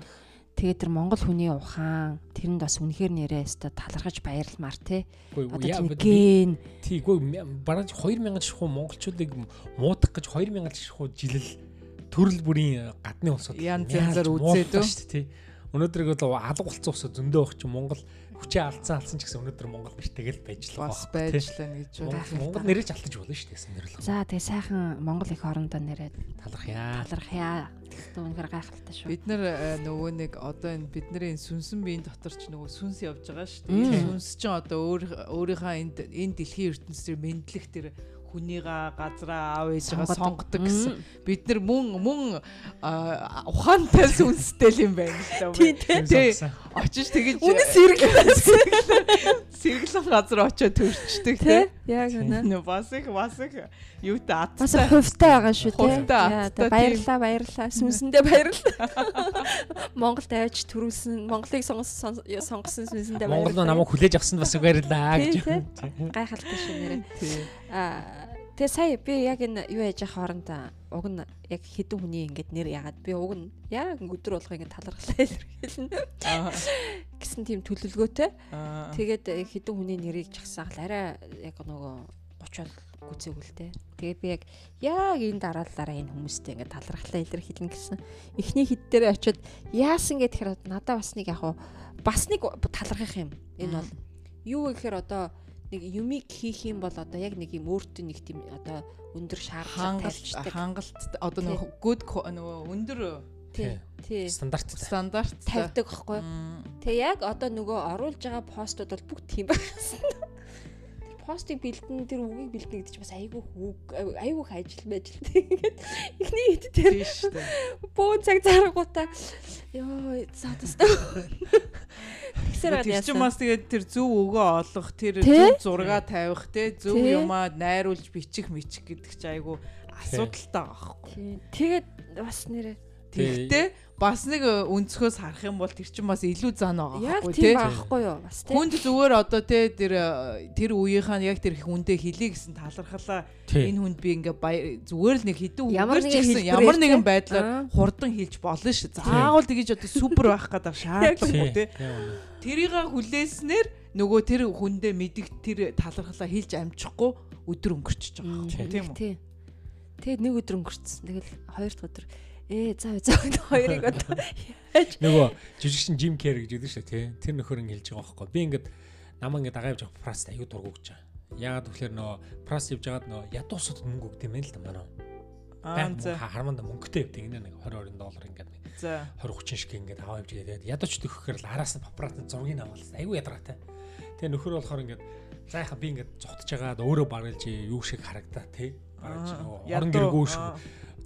Тэгээд тэр монгол хүний ухаан тэрэнд бас үнэхээр нэрээ өстө талархаж баярламар те. Одоо ген. Тийгүй бараг 2000 шихуу монголчуудыг муудах гэж 2000 шихуу жилэл төрөл бүрийн гадны улсууд янз янзаар үзээд шүү дээ. Өнөөдөр бол алга болцсон усаа зөндөө өгч Монгол хүчээ алдсан алдсан ч гэсэн өнөөдөр Монгол нэртэйг л байж л байгаа. Бас байж л гэж байна. Монгол нэрэж алдаж болно шүү дээ нэрэл. За тэгээ сайхан Монгол их орондоо нэрээд талархъя. Талархъя. Тэгтээ үнэхээр гайхалтай шүү. Бид нар э, нөгөө нэг одоо энэ бидний сүнсэн биеийн дотор ч нөгөө сүнс явж байгаа шүү дээ. Сүнс чинь одоо өөр өөрийнхөө энд энэ дэлхийн ертөнцийн мэдлэг тэр хүнийгаа газраа аав ээжигээ сонгодог гэсэн. Бид нар мөн мөн ухаантай сүнстэй юм байна л да. Тий. Очиж тэгэж үнэ сэргэлэн сэргэлэн газар очиод төрчдөг тий. Яг үнэ. Бас их бас их юутай аттай. Бас хувьтай байгаа шүү тий. Баярлаа баярлаа. Сүнсэндээ баярлаа. Монголд авч төрүүлсэн Монголыг сонгосон сонгосон сүнсэндээ баярлаа. Монгол намайг хүлээж авсанд бас баярлаа гэж. Гайхалтай шүү нэрээ. Аа Тэгээ сая би яг энэ юу яж явах хооронд уг нь яг хідэн хүний ингээд нэр ягаад би уг нь яг өдөр болго ингээд талархлаа илэрхийлнэ. гэсэн тийм төлөвлөгөөтэй. Тэгээд хідэн хүний нэрийг жагсаал арай яг нөгөө 30 бол гүцээгүүл те. Тэгээд би яг яг энэ дараалалаараа энэ хүмүүстэй ингээд талархлаа илэрхийлнэ гэсэн. Эхний хэд дээр очиод яасан гэхээр надад бас нэг яг бас нэг талархах юм. Энэ бол юу гэхээр одоо нэг юмыг хийх юм бол одоо яг нэг юм өөртөө нэг тийм одоо өндөр шаардлага тавьчихдаг. Хангалт одоо нэг good нөгөө өндөр тий стандарт стандарт тавьдаг байхгүй. Тэгээ яг одоо нөгөө оруулж байгаа постууд бол бүгд тийм байсан. Постыг бэлдэн тэр үгийг бэлдэнэ гэдэг чинь бас айгүй айгүй их ажил байж л тэгээд эхний хэд тэр шүү дээ. Бөөн цаг заргуудаа ёо цаатас. Тэгсэр яасан. Тэр бас тэгээд тэр зөв өгөө олох тэр зөв зураг тавих те зөв юмаа найруулж бичих мичих гэдэг чинь айгүй асуудалтай байгаа байхгүй. Тэгээд бас нэрээ Тэгтээ бас нэг өнцгөөс харах юм бол тэр чинь бас илүү зан байгаа байхгүй тийм байхгүй юу? Бас тийм хүнд зүгээр одоо те тэр тэр үеийнхаа яг тэр хүндээ хэлий гэсэн талархалаа энэ хүнд би ингээ зүгээр л нэг хідэн үгээр ч гэсэн ямар нэгэн байдлаар хурдан хэлж болно ш. Заавал тэгэж одоо супер байх гэдэг шаардлагагүй те тэрийг хүлээснээр нөгөө тэр хүндээ мэдих тэр талархалаа хэлж амжихгүй өдөр өнгөрчихөж байгаа тийм үү? Тэгээд нэг өдөр өнгөрцөн тэгэл хоёр дахь өдөр. Ээ заа заа хоёрыг одоо яаж? Нөгөө жижигшин Jim Carrey гэж үдэн шүү тий. Тэр нөхөр ингэ хэлж байгаа байхгүй. Би ингээд намаа ингээд дагаа явж байгаа Праст аюу дургу гэж байгаа яагаад тэгэхээр нөгөө Праст явж байгаад нөгөө ядуусууд мөнгө өгд юм байна л да манай харманда мөнгөтэй явдаг энэ нэг 20 20 доллар ингээд нэг 20 30 шиг ингээд аваа явж тэгээд ядууч төгөхөөр л араас нь папарат зургийг аваад айгүй ядаргатай. Тэгээ нөхөр болохоор ингээд за яха би ингээд зогтож байгаад өөрөө баргалж юу шиг харагдаа тий. Баргалж нөгөө орон гэргүү шиг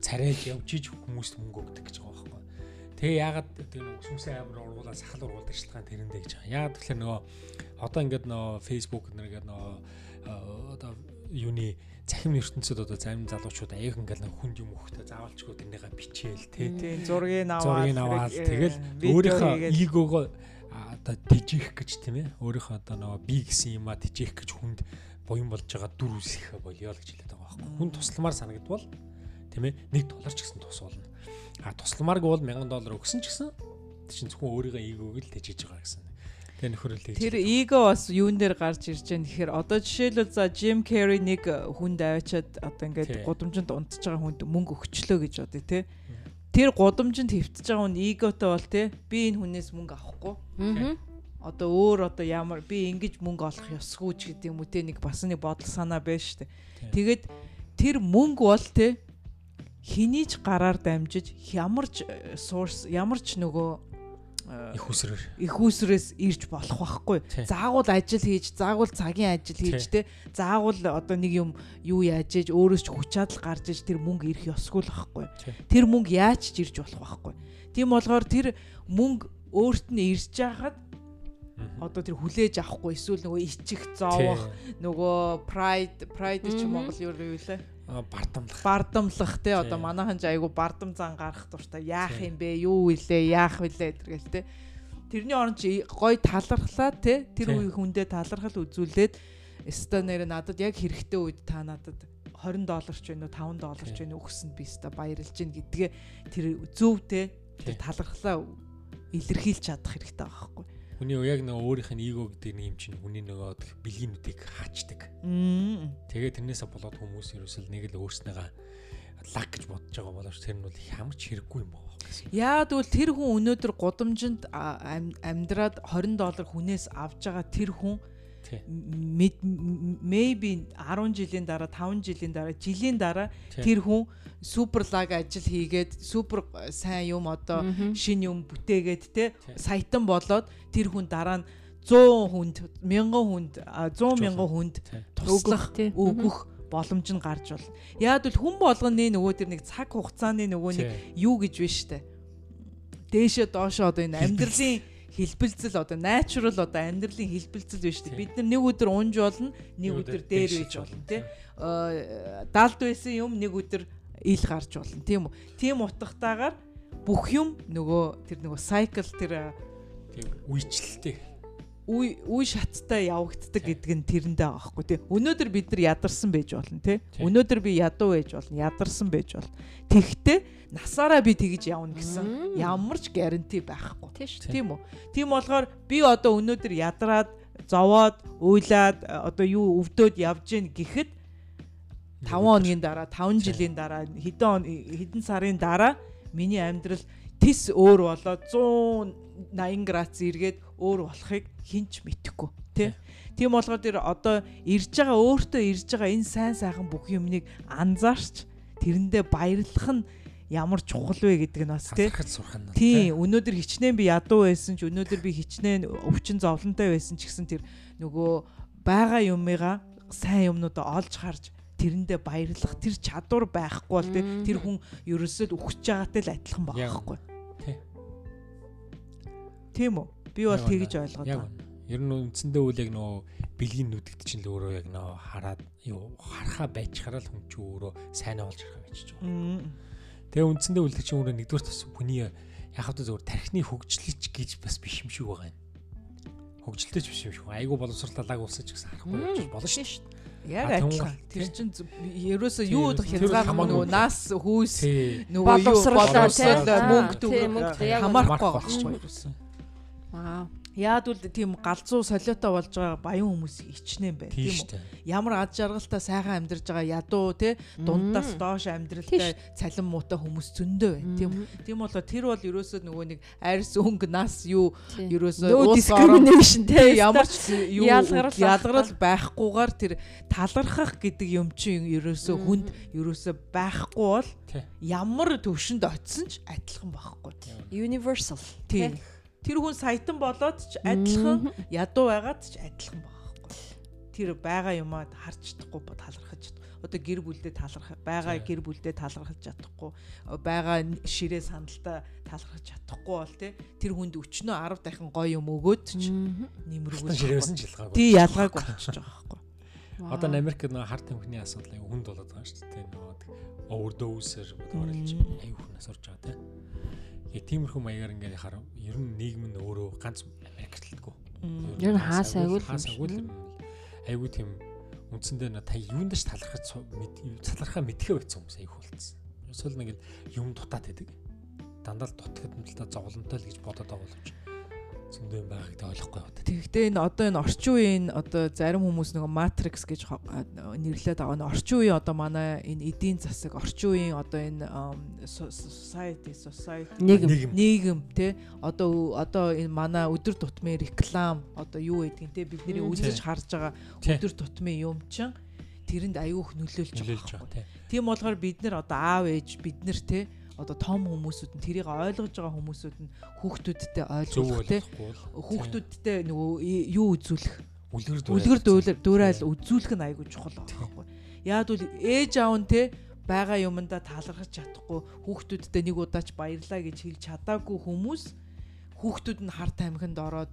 царайлж явж иж хүмүүст мөнгө өгдөг гэж байгаа байхгүй. Тэгээ яагаад тэр нөгөө сүмсээ амар ургуулаа сахал ургуулдаг шалтгаан тэрэндээ гэж байгаа. Яагаад тэгэхээр нөгөө одоо ингээд нөгөө Facebook нэргээд нөгөө одоо юуны цахим ертөнцид одоо зарим залуучууд аяг ингээл нэг хүнд юм өгөхтэй заавалчгүй тэрнийгээ бичээл тий. Зургийг аваад зургийг аваад тэгэл өөрийнхөө эгогоо одоо дижих гэж тийм ээ өөрийнхөө одоо нөгөө би гэсэн юм а дижих гэж хүнд буян болж байгаа дүр үсэх болёо л гэж хэлээд байгаа байхгүй. Хүн тусламар санагдвал тийм ээ 1 доллар ч гэсэн тус болно. А тусламааргүй бол 1000 доллар өгсөн ч гэсэн чинь зөвхөн өөрийнхөө эгог л тэжиж байгаа гэсэн. Тэгээ нөхөрлөж. Тэр эго бас юун дээр гарч ирж байгаа нэхэр одоо жишээлбэл за Jim Carrey нэг хүнд аваачаад одоо ингээд гудамжинд унтж байгаа хүнд мөнгө өгчлөө гэж бодъё те. Тэр гудамжинд хөвтөж байгаа хүн эготой бол те би энэ хүнээс мөнгө авахгүй. Одоо өөр одоо ямар би ингэж мөнгө олох ёсгүй ч гэдэг юм уу те нэг бас нэг бодол санаа байна штэ. Тэгээд тэр мөнгө бол те хэний ч гараар дамжиж ямар ч source ямар ч нөгөө их усрээр их усрээс ирж болох байхгүй. Заагуул ажил хийж, заагуул цагийн ажил хийж те. Заагуул одоо нэг юм юу яаж ээж өөрөөс ч хүч чадал гарч иж тэр мөнгө ирэх ёсгүй л байхгүй. Тэр мөнгө яаж ч ирж болох байхгүй. Тийм болохоор тэр мөнгө өөрт нь ирж байхад одоо тэр хүлээж авахгүй. Эсвэл нөгөө ичих зоовох нөгөө pride pride чи Монгол юу лээ бардамлах. Бардамлах те одоо манайхан ч айгу бардам зан гарах дуртай. Яах юм бэ? Юу вүлээ? Яах вүлээ гэдэргээл те. Тэрний орон чи гой талархлаа те тэр үе хүндээ талархал үзүүлээд өста нэр надад яг хэрэгтэй үед та надад 20 доллар ч вэ 5 доллар ч вэ өгсөнд би өста баярлж гин гэдгээ тэр зөв те тэр талархлаа илэрхийлж чадах хэрэгтэй байгаа байхгүй Хүний яг нөгөө өөрийнх нь эго гэдэг нэг юм чинь хүний нөгөө бэлгийнүүдийг хаачдаг. Тэгээд тэрнээсээ болоод хүмүүс ерөөсөл нэг л өөрснийгаа лаг гэж бодож байгаа боловч тэр нь бол ямар ч хэрэггүй юм байна. Яа тэгвэл тэр хүн өнөөдөр гудамжинд амьдраад 20 доллар хүнээс авж байгаа тэр хүн maybe 10 жилийн дараа 5 жилийн дараа жилийн дараа тэр хүн супер лаг ажил хийгээд супер сайн юм одоо шин юм бүтээгээд те саятан болоод тэр хүн дараа нь 100 хүнд 1000 хүнд 100 мянган хүнд туслах өгөх боломж нь гарч болно. Яг л хүн болгоны нөгөө тэр нэг цаг хугацааны нөгөө нэг юу гэж вэ штэ. Дээшээ доошоо одоо энэ амьдралын хэлбэлцэл одоо natural одоо амьдралын хэлбэлцэл байна шүү дээ. Бид нар нэг өдөр унж болно, нэг өдөр дээр байж болно тий. Далд байсан юм нэг өдөр ил гарч болно тийм үү. Тийм утгатаагаар бүх юм нөгөө тэр нөгөө cycle тэр тийм үечлэлтэй үе үе шаттай явагддаг гэдэг нь тэрэндээ байгаа хгүй тий. Өнөөдөр бид нар ядарсан байж болно тий. Өнөөдөр би ядуу байж болно, ядарсан байж болно. Тэгтээ насаараа би тэгж явна гэсэн ямар ч гаранти байхгүй. Тийм үү? Тийм болохоор би одоо өнөөдөр ядраад, зовоод, уйлаад одоо юу өвдөөд явж гин гэхэд 5 хоногийн дараа, 5 жилийн дараа, хэдэн хэдэн сарын дараа миний амьдрал тис өөр болоод 180 градус эргээд өөр болохыг хинч мэдэхгүй тий. Тийм болохоор тэр одоо ирж байгаа өөртөө ирж байгаа энэ сайн сайхан бүх юмныг анзаарч тэрэндээ баярлах нь ямар чухал вэ гэдэг нь бас тий. Өнөөдөр хичнээн би ядуу байсан ч өнөөдөр би хичнээн өвчин зовлонтой байсан ч гэсэн тэр нөгөө байгаа юмыгаа сайн юмнуудаа олж харж тэрэндээ баярлах тэр чадвар байхгүй бол тэр хүн ерөөсөө өгч байгаатай л адилхан байхгүй. Тийм үү? Би бол тэгж ойлгоод байна. Ер нь үндсэндээ үл яг нөө бэлгийн нүдэгт чинь л өөрөө яг нөө хараад юу харахаа байчхаараа л хүн чинь өөрөө сайн олж харах байчих жоо. Тэгээ үндсэндээ үл чинь өөрөө нэгдүгээр тас хүний яг хавтаа зөвөр тархины хөгжлөж гэж бас биш юм шиг байгаа юм. Хөгжилтэй ч биш юм шиг. Айгу боловсрлалааг улсаж гэсэн харахгүй байж болно шүү дээ. Яг адилхан. Тэр чин ерөөсөө юу удах хязгааргүй нөгөө нас хүүс нөгөө юу боловсрал мөнгө төгрөг хамаарахгүй байхгүй юу? Вау. Яад үл тийм галзуу солиотой болж байгаа баян хүмүүс ичнээн бай. Тийм үү. Ямар ад жаргалтай сайхан амьдарж байгаа ядуу те дундаас доош амьдралтай цалин муутай хүмүүс зөндөө байна. Тийм тийм болоо тэр бол ерөөсөө нөгөө нэг арьс өнгө нас юу ерөөсөө discrimination те ямар ч юу ялгарл байхгүйгээр тэр талархах гэдэг юм чинь ерөөсөө хүнд ерөөсөө байхгүй бол ямар төвшөнд очисон ч адилхан байхгүй. Universal. Тийм тэр хүн саятан болоод ч адилхан ядуу байгаад ч адилхан байхгүй. Тэр байгаа юмаа харж чадахгүй талархаж одоо гэр бүлдээ талархах байгаа гэр бүлдээ талархаж чадахгүй байгаа ширээ сандалтаа талархаж чадахгүй бол те тэр хүнд өчнөө 10 дахин гоё юм өгөөд ч нэмэргүй ширээсэн ч ялгаагүй. Тий ялгаагүй болчихж байгаа байхгүй. Одоо Америкт нөө харт тамхины асуудал аюу хүнд болоод байгаа шүү дээ. Нөгөө overdose-ээр бодоорч аюу хүн асарж байгаа те. Тэгээ тиймэрхүү маягаар ингээд хараа ер нь нийгэм нь өөрөө ганц Америктэлгүй. Ер нь хаас айгуул хаас айгуул айгуу тийм үндсэндээ та юунд ч талархаж талархаа мэдхээ байсан хүмүүс айгуу болцсон. Эсвэл нэг юм дутаад байдаг. Дандаа л дутахад нь л та зовлонтой л гэж бодоод байгаа боловч зөндөө юм байгааг тэ ойлгохгүй байна. Тэгэхдээ энэ одоо энэ орчин үеийн одоо зарим хүмүүс нөгөө Matrix гэж нэрлээд байгаа. Энэ орчин үеийн одоо манай энэ эдийн засаг, орчин үеийн одоо энэ society, society нийгэм. Нийгэм. Тэ одоо одоо энэ манай өдөр тутмын реклам одоо юу гэдгийг тэ бидний үзэж харж байгаа өдөр тутмын юм чинь тэрэнд аюух нөлөөлж байгаа. Тийм болохоор бид нар одоо аав ээж бид нар тэ одоо том хүмүүсүүд нь тэрийг ойлгож байгаа хүмүүсүүд нь хүүхдүүдтэй ойлгох те. хүүхдүүдтэй нөгөө юу үзүүлэх? Үлгэр дуурайл. Үзүүлэх нь айгүй чухал байхгүй. Яад бол ээж аав нь те байгаа юмдаа талархаж чадахгүй хүүхдүүдтэй нэг удаач баярлаа гэж хэлж чадаагүй хүмүүс хүүхдүүд нь харт амхинд ороод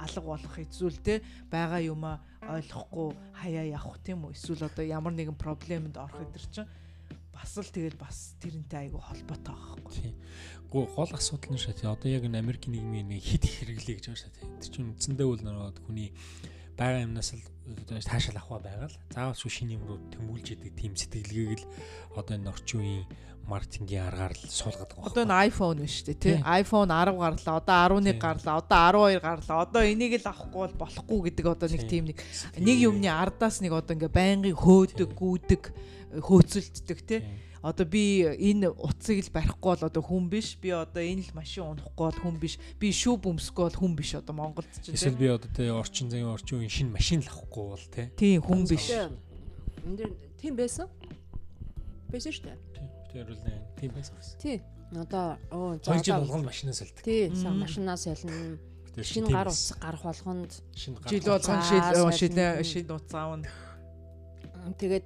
алга болох эзүүл те байгаа юмаа ойлгохгүй хаяа явах тийм үү? Эсвэл одоо ямар нэгэн проблемд орох өдр чинь бас л тэгэл бас тэрнтэй айгүй холбоотой байхгүй. Тийм. Гоо гол асуудал нь шат. Одоо яг энэ Америкийн нийгмийн нэг хит хэрэглээ гэж байна шат. Тэр чинь үндсэндээ бол нөгөө хүний байгаа юмнаас л таашаал авах байгаа л. Заавал шүү шинэ юм руу тэмүүлж идэг тийм сэтгэлгээг л одоо энэ орчин үеийн маркетингийн аргаар л суулгаад байгаа. Одоо энэ iPhone биш үү тий? iPhone 10 гарлаа, одоо 11 гарлаа, одоо 12 гарлаа. Одоо энийг л авахгүй бол болохгүй гэдэг одоо нэг тийм нэг нэг юмны ардаас нэг одоо ингээ байнгын хөөдөг, гүйдэг хөөцөлддөг тий. Одоо би энэ утсыг л барихгүй бол одоо хүн биш. Би одоо энэ л машин унахгүй бол хүн биш. Би шүүб өмсөхгүй бол хүн биш. Одоо Монголд ч тийм. Эсвэл би одоо тий орчин зайн орчин үеийн шинэ машин л авахгүй бол тий. Тийм хүн биш. Энд дэр тийм байсан. Байсан шүү дээ. Тэр бол тийм байсан. Тий. Одоо оо за 2 жил болгоно машинаас солидог. Тий. Машинаас солино. Шинэ гар утас гарах болгонд жил болгон шил шил шил утас аавна. Тэгээд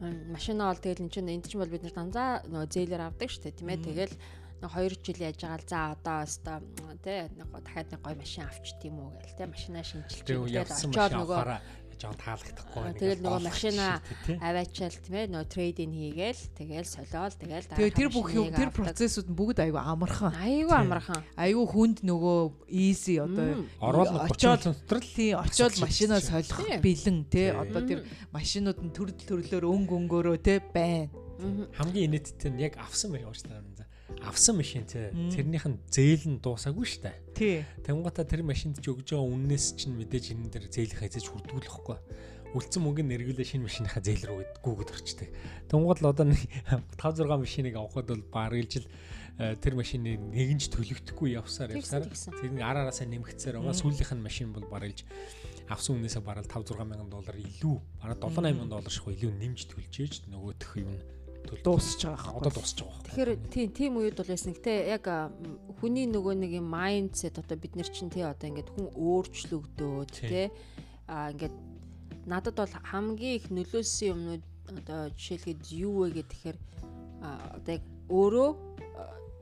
машинаа бол тэгэл эн чинь энд чинь бол бид нар данзаа нөгөө зээлэр авдаг шүү дээ тийм ээ. Тэгэл нэг 2 жил яаж байгаа л за одоо өстой тий нэг дахиад нэг гой машин авч тийм үү гээл тий машинаа шинжилж тэгээд очоод нөгөө жоон таалагдахгүй. Тэгэл нөгөө машина аваачаал тийм ээ нөгөө трейдинг хийгээл тэгэл солиол тэгэл Тэгээ тэр бүх юм тэр процессууд нь бүгд айгүй амархан. Айгүй амархан. Айгүй хүнд нөгөө easy одоо очоод тий очоод машинаа солих бэлэн тий. Одоо тэр машинууд нь төрөл төрлөөр өнгө өнгөөрөө тий байна. Хамгийн инээдтэй нь яг авсан мэрэг ууштай юм авсан машин те тэрнийх нь зээл нь дуусаагүй штэ. Тий. Тэнгуутаа тэр машинд ч өгж байгаа үннээс чинь мэдээж энэ дэр зээл хайзаж хүрдгүүлэхгүй. Үлдсэн мөнгөнд нэргүүлээ шинэ машиныхаа зээл рүү гүгэд орчдөг. Тэнгуут л одоо 5 6 машиныг авахд бол бараг жил э, тэр машины нэгэнж төлөгдөхгүй явсаар явсаар тэр араараасаа нэмэгцээр байгаа сүүлийнх нь машин бол бараг авсан үнээсээ бараг 5 6 мянган доллар илүү бараг 7 8 мянган доллар шиг илүү нэмж төлжээж нөгөөх юм дуусч байгаа. Одоо дуусч байгаа. Тэгэхээр тийм тийм үед бол байсан. Гэтэ яг хүний нөгөө нэг юм майндсет одоо бид нар чинь тий одоо ингээд хүн өөрчлөгдөөд тий а ингээд надад бол хамгийн их нөлөөсөн юмнууд одоо жишээлгээд юу вэ гэхээр одоо яг өөрөө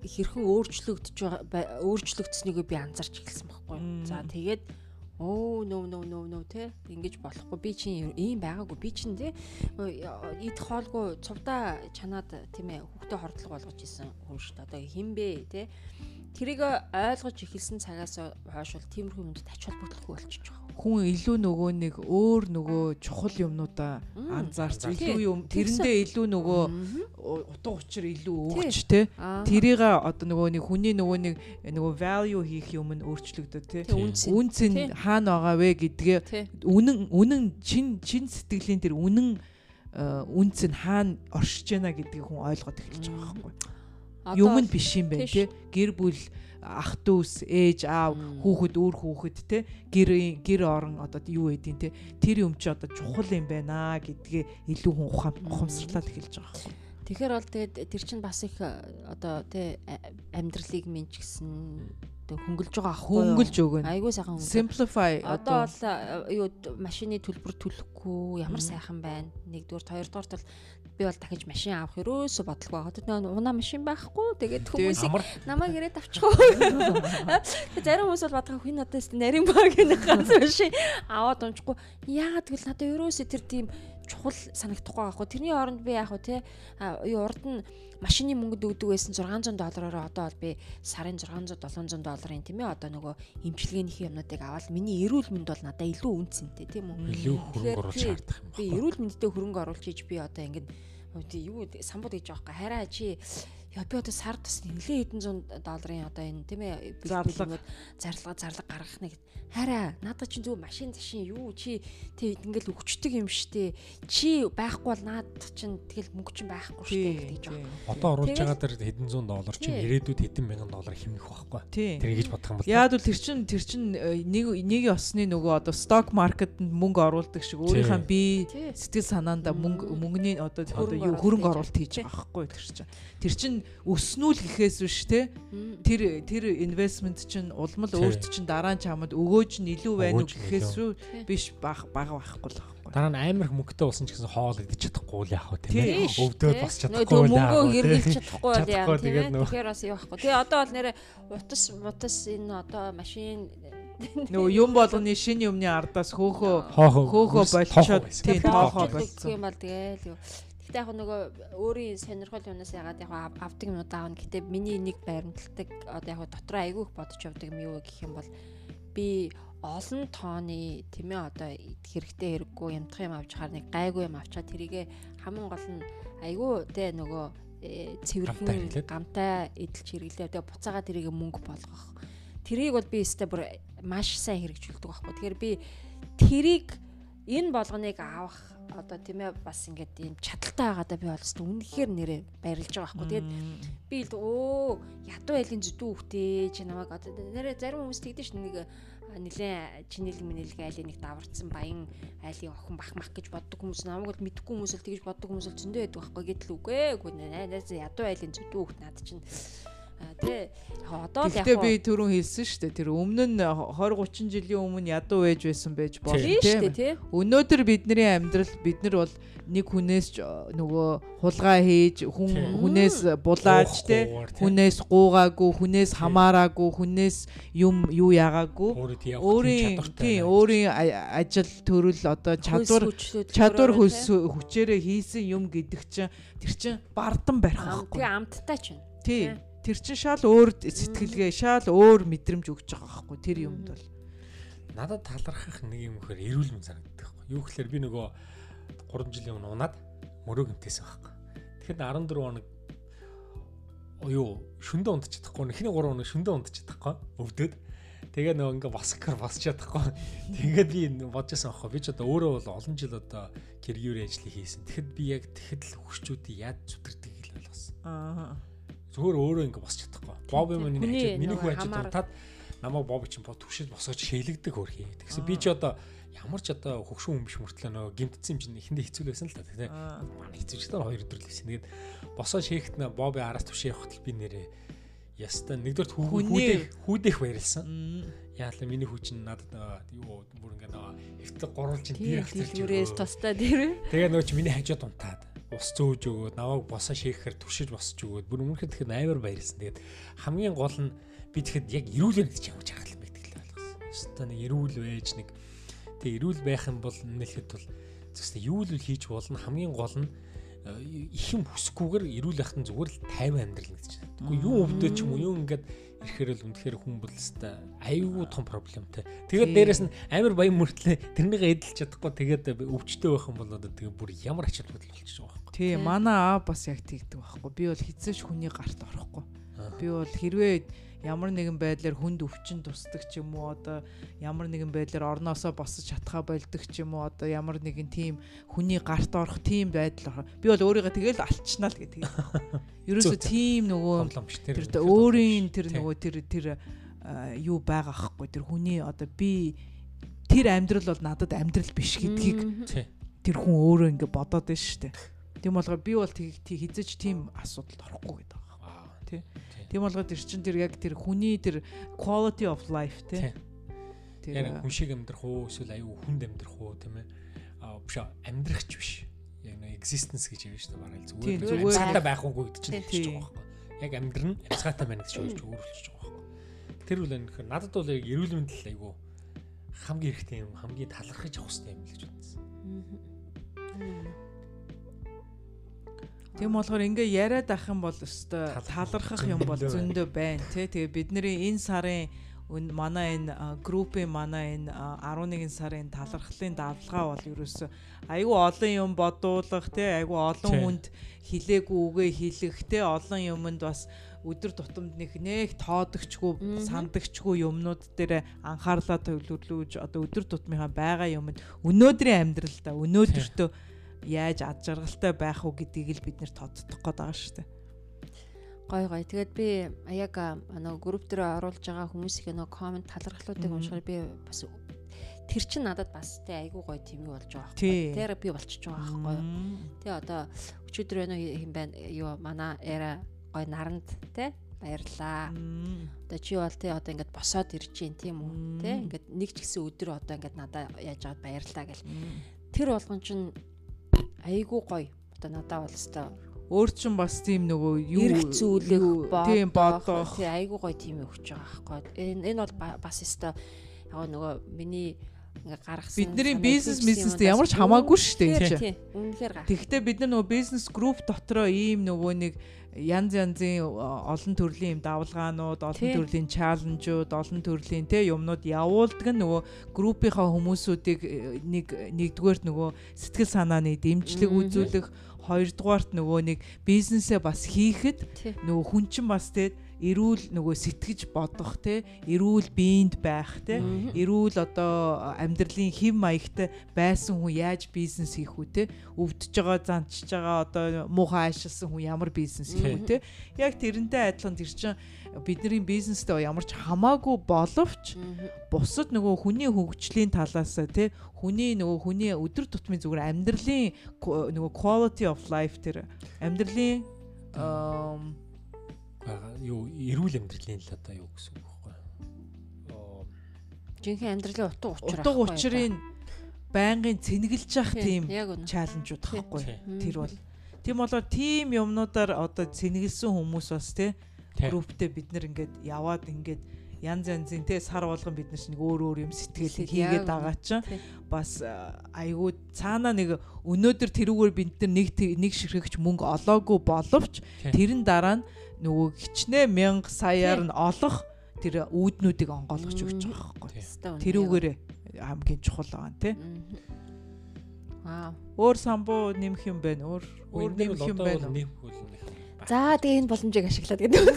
хэрхэн өөрчлөгдөж байгаа өөрчлөгдсөнийг би анзарч эхэлсэн байхгүй. За тэгээд Оо нөө нөө нөө нөө те ингэж болохгүй. Би чинь ийм байгаагүй. Би чинь те идэх хоолгүй цувдаа чанаад тийм ээ хүүхдээ хордлого болгож исэн хүн шүү дээ. Одоо хинбэ те тэрийг ойлгож эхэлсэн цагаас хойш бол тиймэрхүү юмд ач холбогдолгүй болчихж байгаа. Хүн илүү нөгөө нэг өөр нөгөө чухал юмнуудаа анзаарч илүү юм тэрэндээ илүү нөгөө утга учир илүү өгч те тэрийг одоо нөгөө нэг хүний нөгөө нэг нөгөө value хийх юм нь өөрчлөгдөв те үнц нь. Хаана байгаа вэ гэдгээ үнэн үнэн чин чин сэтгэлийн тэр үнэн үнц нь хаана оршиж байна гэдгийг хүн ойлгоод эхэлж байгаа байхгүй юм нь биш юм байна те. гэр бүл ах дүүс ээж аав хүүхэд өөр хүүхэд те. Гэр гэр орон одоо юу гэдیں те. Тэр юм чи одоо чухал юм байна гэдгээ илүү хүн ухамсарлаад эхэлж байгаа байхгүй Тэгэхээр бол тэгээд тэр чинь бас их одоо тэ амьдралыг минь ч гэсэн хөнгөлж байгаа ахгүй хөнгөлж өгнө. Айгуу сайхан хөнгөлж. Simplify одоо бол юу машины төлбөр төлөхгүй ямар сайхан байна. Нэгдүгээр хоёрдугаар бол би бол дахиж машин авах ерөөсө бодлого байгаа. Тэгээд унаа машин байхгүй. Тэгээд хүмүүсийг намайг ирээд авчих уу. Зарим хүмүүс бол бодох хин одоо нарийн баг гэх ганц машин аваад унчихгүй. Яагаад гэвэл надад ерөөсө тэр тийм чухал санагдахгүй байхгүй. Тэрний оронд би яг хөө те юу урд нь машины мөнгөд өгдөг байсан 600 доллараар одоо бол би сарын 600 700 долларын тийм ээ одоо нөгөө имчилгээнийхээ юмнуудыг аваад миний эрүүл мэнд бол надад илүү үнцэнтэй тийм үү. Илүү хөрөнгө оруулах шаардах юм. Би эрүүл мэндэд хөрөнгө оруулж иж би одоо ингэн юу самбууд гэж байхгүй. Хараа чи яа би одоо сард бас нэлээд хэдэн зуун долларын одоо энэ тийм ээ зарлага зарлага зарлага гаргах нэг хараа надад чинь зөв машин зашин юу чи тий ингээл өгчдөг юм штэ. Чи байхгүй бол наад чинь тэгэл мөнгө чинь байхгүй штэ гэж байгаа. Одоо оруулж байгаа дэр хэдэн зуун доллар чинь ирээдүйд хэдэн мянган доллар хэмнэх байхгүй. Тэр ингэж бодох юм бол. Яад бол тэр чин тэр чин э, нэг нэг осны нөгөө одоо сток маркетд мөнгө оруулдаг шиг өөрийнхөө бие сэтгэл санаанда мөнгө мөнгөний одоо одоо юу хөрөнгө оруулалт хийж байгаа байхгүй тэр чин. Тэр чин өснүүл гэхээс биш те тэр тэр инвестмент чинь улмал өөрт чинь дараа нь чамд өгөөж нь илүү байна уу гэхээс биш бага бага байхгүй л байхгүй. Дараа нь амар их мөнгөтэй болсон ч гэсэн хоол идэж чадахгүй л яах вэ тийм ээ. Өвдөөд бас чадахгүй л яах вэ. Мөнгөө хэрэглэж чадахгүй л яах тийм ээ. Тэгэхээр бас юу байхгүй. Тэгээ одоо бол нэрэ утас мутас энэ одоо машин нөгөө юм болгоны шинэ юмны ардаас хөөхөө хөөхөө болчиход тийм тоохоо болчихсон юм бол тэгээл юу Гэтэ яг нөгөө өөрийн сонирхол юунаас ягаад яг авдаг юм удаа авна. Гэтэ миний нэг баримталдаг одоо яг дотроо айгүй их бодож явдаг юм юу гэх юм бол би олон тооны тийм ээ одоо хэрэгтэй хэрэггүй юмдах юм авч хаар нэг гайгүй юм авчаад тэрийгэ хамгийн гол нь айгүй тэ нөгөө э, цэвэрхэн гамтай эдэлж хэрэглээ. Тэгээ буцаага тэрийг мөнгө болгох. Тэрийг бол би өстэй бүр маш сайн хэрэгжүүлдэг байхгүй. Тэгэхээр би тэрийг энэ болгоныг авах одоо тийм ээ бас ингээд ийм чадaltaй байгаадаа би өстө үнэхээр нэрээ баярлж байгаа байхгүй. Тэгээд би л өө ядуу айлын зүдүү хөхтэй чи намайг одоо нэрээ зарим хүмүүс тэгдэж ш нэг нилээ чинэл минэлгээ айлын нэг даварцсан баян айлын охин бахмах гэж боддог хүмүүс намайг л мэдхгүй хүмүүс л тэгж боддог хүмүүс л зөндөө байдаг байхгүй гэтэл үгүй үгүй найз ядуу айлын зүдүү хөхт над чинь Тэ одоо л яг Гэтэ би түрүүн хэлсэн шүү дээ. Тэр өмнө нь 20 30 жилийн өмнө ядуу байж байсан байж болно тийм. Өнөөдөр бидний амьдрал бид нар бол нэг хүнээс нөгөө хулгай хийж хүн хүнээс булааж те хүнээс гуугаагүй хүнээс хамаараагүй хүнээс юм юу яагаагүй. Өөрийн тийм өөрийн ажил төрөл одоо чадвар чадвар хүчээрээ хийсэн юм гэдэг чинь тэр чинь бардан барих байхгүй. Амттай чинь. Тийм тэр чин шал өөр сэтгэлгээ шал өөр мэдрэмж өгч байгаа байхгүй тэр юмд бол. Надад талархах нэг юм гэхээр эрүүл мэнд санагддаг байхгүй. Юу гэхээр би нөгөө 3 жилийн өмнө унаад мөрөө гэмтээсэн байхгүй. Тэгэхээр 14 хоног юу шөндөө унтч чадахгүй нэхний 3 хоног шөндөө унтч чадахгүй? Өвдөд. Тэгээ нөгөө ингээ баскар босч чадахгүй. Тэгээд би бодчихсон аахгүй би ч одоо өөрөө бол олон жил одоо кэргүүр ажлыг хийсэн. Тэгэхэд би яг тэгэхэд л хөвчүүдийг яаж зүтгэдэг л ойлгосон аа Зүгээр өөрөө ингэ босч чадахгүй. Боби миний хажууд миний хүү хажууд унтаад намайг боби чинь бод түшил босгож шээлэгдэг хөрхий. Тэгсэн би ч одоо ямар ч одоо хөгшин хүн биш мөртлөө нөгөө гимтсэн юм чинь эхэндээ хэцүү байсан л та тийм. Манай хэцүүчдээ хоёр өдөр л байсан. Тэгээд босоо шээхт нэ боби араас түшээ явахтал би нэрээ яста нэгдүгээр хүүдэх хүүдэх баярлсан. Яалаа миний хүү чинь надад юу бүр ингээ нөгөө эвтлэг гурвалж чинь дээр хатчих. Тэрээс тустай дээр. Тэгээ нөгөө чи миний хажууд унтаад ус зөөж өгөөд наваг босоо шийхэхээр түшиж босч өгөөд бүр өмнөхөд тэгэхээр амар баярлсан. Тэгээд хамгийн гол нь би тэгэхэд яг эрүүл байх гэж ямар чаргал байдаг л ойлгосон. Өстө нэг эрүүл байж нэг тэг эрүүл байх юм бол нэлэхэд бол зөвхөн юу л хийж болно хамгийн гол нь их юм хүсэхгүйгээр эрүүл байхын зүгээр л 50 амьдрал гэж байна. Тэгвэл юу өвдөө ч юм уу юу ингээд ирэхээр л үнэхээр хүн бол өстой аюу тум проблемтэй. Тэгээд дээрэс нь амар баян мөртлөө тэрнийгээ эдэлж чадахгүй тэгээд өвчтөй байх юм бол одоо тэгээ бүр ямар ачаал бодол болчих жоох байхгүй. Тий, манай аа бас яг тэгдэг байхгүй. Би бол хизээш хүний гарт орохгүй. Би бол хэрвээ ямар нэгэн байдлаар хүнд өвчин тусдаг ч юм уу одоо ямар нэгэн байдлаар орноосоо босож чадхаа болдог ч юм уу одоо ямар нэгэн тийм хүний гарт орох тийм байдал би бол өөрийгөө тэгэл алчнаа л гэдэг. Ерөөсө тийм нөгөө тэр өөрийн тэр нөгөө тэр тэр юу байгаа хгүй тэр хүний одоо би тэр амьдрал бол надад амьдрал биш гэдгийг тэр хүн өөрөө ингэ бодоод байна шүү дээ. Тийм болгоо би бол хизэж тийм асуудалд орохгүй гэдэг байгаа. Тий. Тийм болгоод тэр чин тэр яг тэр хүний тэр quality of life тий. Тэр хүн шиг амьдрах уу эсвэл аюу хүнд амьдрах уу тийм ээ. Аа биш амьдрахч биш. Яг нэг existence гэж явж шүү дээ. Бараг зүгээр цаатаа байх уугүй гэдэг чинь хэлж байгаа байхгүй. Яг амьдрын амьсгаатай байна гэж өөрчлөж өөрчлөж байгаа байхгүй. Тэр үл энэ надад бол яг эрүүл мэндэл аюу хамгийн хэрэгтэй юм хамгийн талархаж авах хэрэгтэй юм л гэж бодсон. Тийм болохоор ингээ яриад ах юм бол өстой талархах юм бол зөндөө байна тий. Тэгээ бидний энэ сарын манай энэ группийн манай энэ 11 сарын талархлын давлгаа бол ерөөсө айгүй олон юм бодуулах тий айгүй олон хүнд хилээгүй үгээ хэлэх тий олон юмд бас өдөр тутамд нэг нэг тоодогчгүй сандагчгүй юмнууд дээр анхаарлаа төвлөрүүлж одоо өдөр тутмынхаа байгаа юмд өнөөдрийн амьдралдаа өнөөдөртөө яаж ад жаргалтай байх уу гэдгийг л бид нэр тодтох гээд байгаа шүү дээ. Гой гой. Тэгээд би яг нөгөө групп дээр оруулж байгаа хүмүүсийн нөгөө комент талархлуудыг уншихаар би бас тэр чин надад бас тэ айгуу гоё тийм юу болж байгаа байхгүй. Тэр би болчихж байгаа байхгүй. Тэгээ одоо өчигдөр байна уу юм байна юу манай эра гоё наранд тэ баярлаа. Одоо чи бол тий одоо ингээд босоод ирж гин тийм үү тий ингээд нэг ч гэсэн өдөр одоо ингээд надад яаж аваад баярлаа гэл. Тэр болгон чин айгүй гоё. Одоо надад бол өстой өөр чин бас тийм нөгөө юу зүйлэх тийм бодох айгүй гоё тийм өгч байгаа байхгүй. Энэ энэ бол бас өстой яг нөгөө миний ингээ гаргасан бидний бизнес бизнестэй ямар ч хамаагүй шүү дээ тий. Үнэхээр гар. Тэгэхдээ бид нар нөгөө бизнес групп дотроо ийм нөгөө нэг янз янзын олон төрлийн юм давлгаанууд, олон төрлийн чаленжууд, олон төрлийн те юмнууд явуулдаг нөгөө группийнхаа хүмүүсүүдийг э, нэг нэгдүгээрт нөгөө сэтгэл санааны дэмжлэг үзүүлэх, хоёрдугаарт нөгөө нэг бизнесээ бас хийхэд нөгөө хүн чинь бас те эрүүл нөгөө сэтгэж бодох те эрүүл биеинд байх те эрүүл одоо амьдралын хэв маягтай байсан хүн яаж бизнес хийх үү те өвдөж байгаа занчж байгаа одоо муухай аашилсан хүн ямар бизнес хийх үү те. Яг тэрнтэй адилхан тэр чинь бидний бизнестэй ямар ч хамаагүй боловч бусад нөгөө хүний хөгжлийн талаас те хүний нөгөө хүний өдөр тутмын зүгээр амьдралын нөгөө quality of life тэр амьдралын байгаа. Юу эрүүл амьдралын л одоо юу гэсэн үг байхгүй юу жинхэнэ амьдралын утга учир утга учирыг байнгын цэнгэлж явах тийм чаленжууд байхгүй тэр бол. Тийм болоо тийм юмнуудаар одоо цэнгэлсэн хүмүүс бас тий групптэй бид нар ингээд яваад ингээд янз янзын те сар болгон бид нар нэг өөр өөр юм сэтгэл хийгээд байгаа чинь бас айгүй цаана нэг өнөөдөр тэрүүгээр бид нар нэг нэг ширхэгч мөнгө олоогүй боловч тэрэн дараа нь нөгөө хичнээн мянга саяар нь олох тэр үүднүүдийг онгойлгож өгч байгаа байхгүй. Тэрүүгээр хамгийн чухал байгаа тий. Аа. Өөр самбуу нэмэх юм байна. Өөр өөр нэмэх юм байна. Нэмэх үл За тэгээ энэ боломжийг ашиглаад гэдэг үү.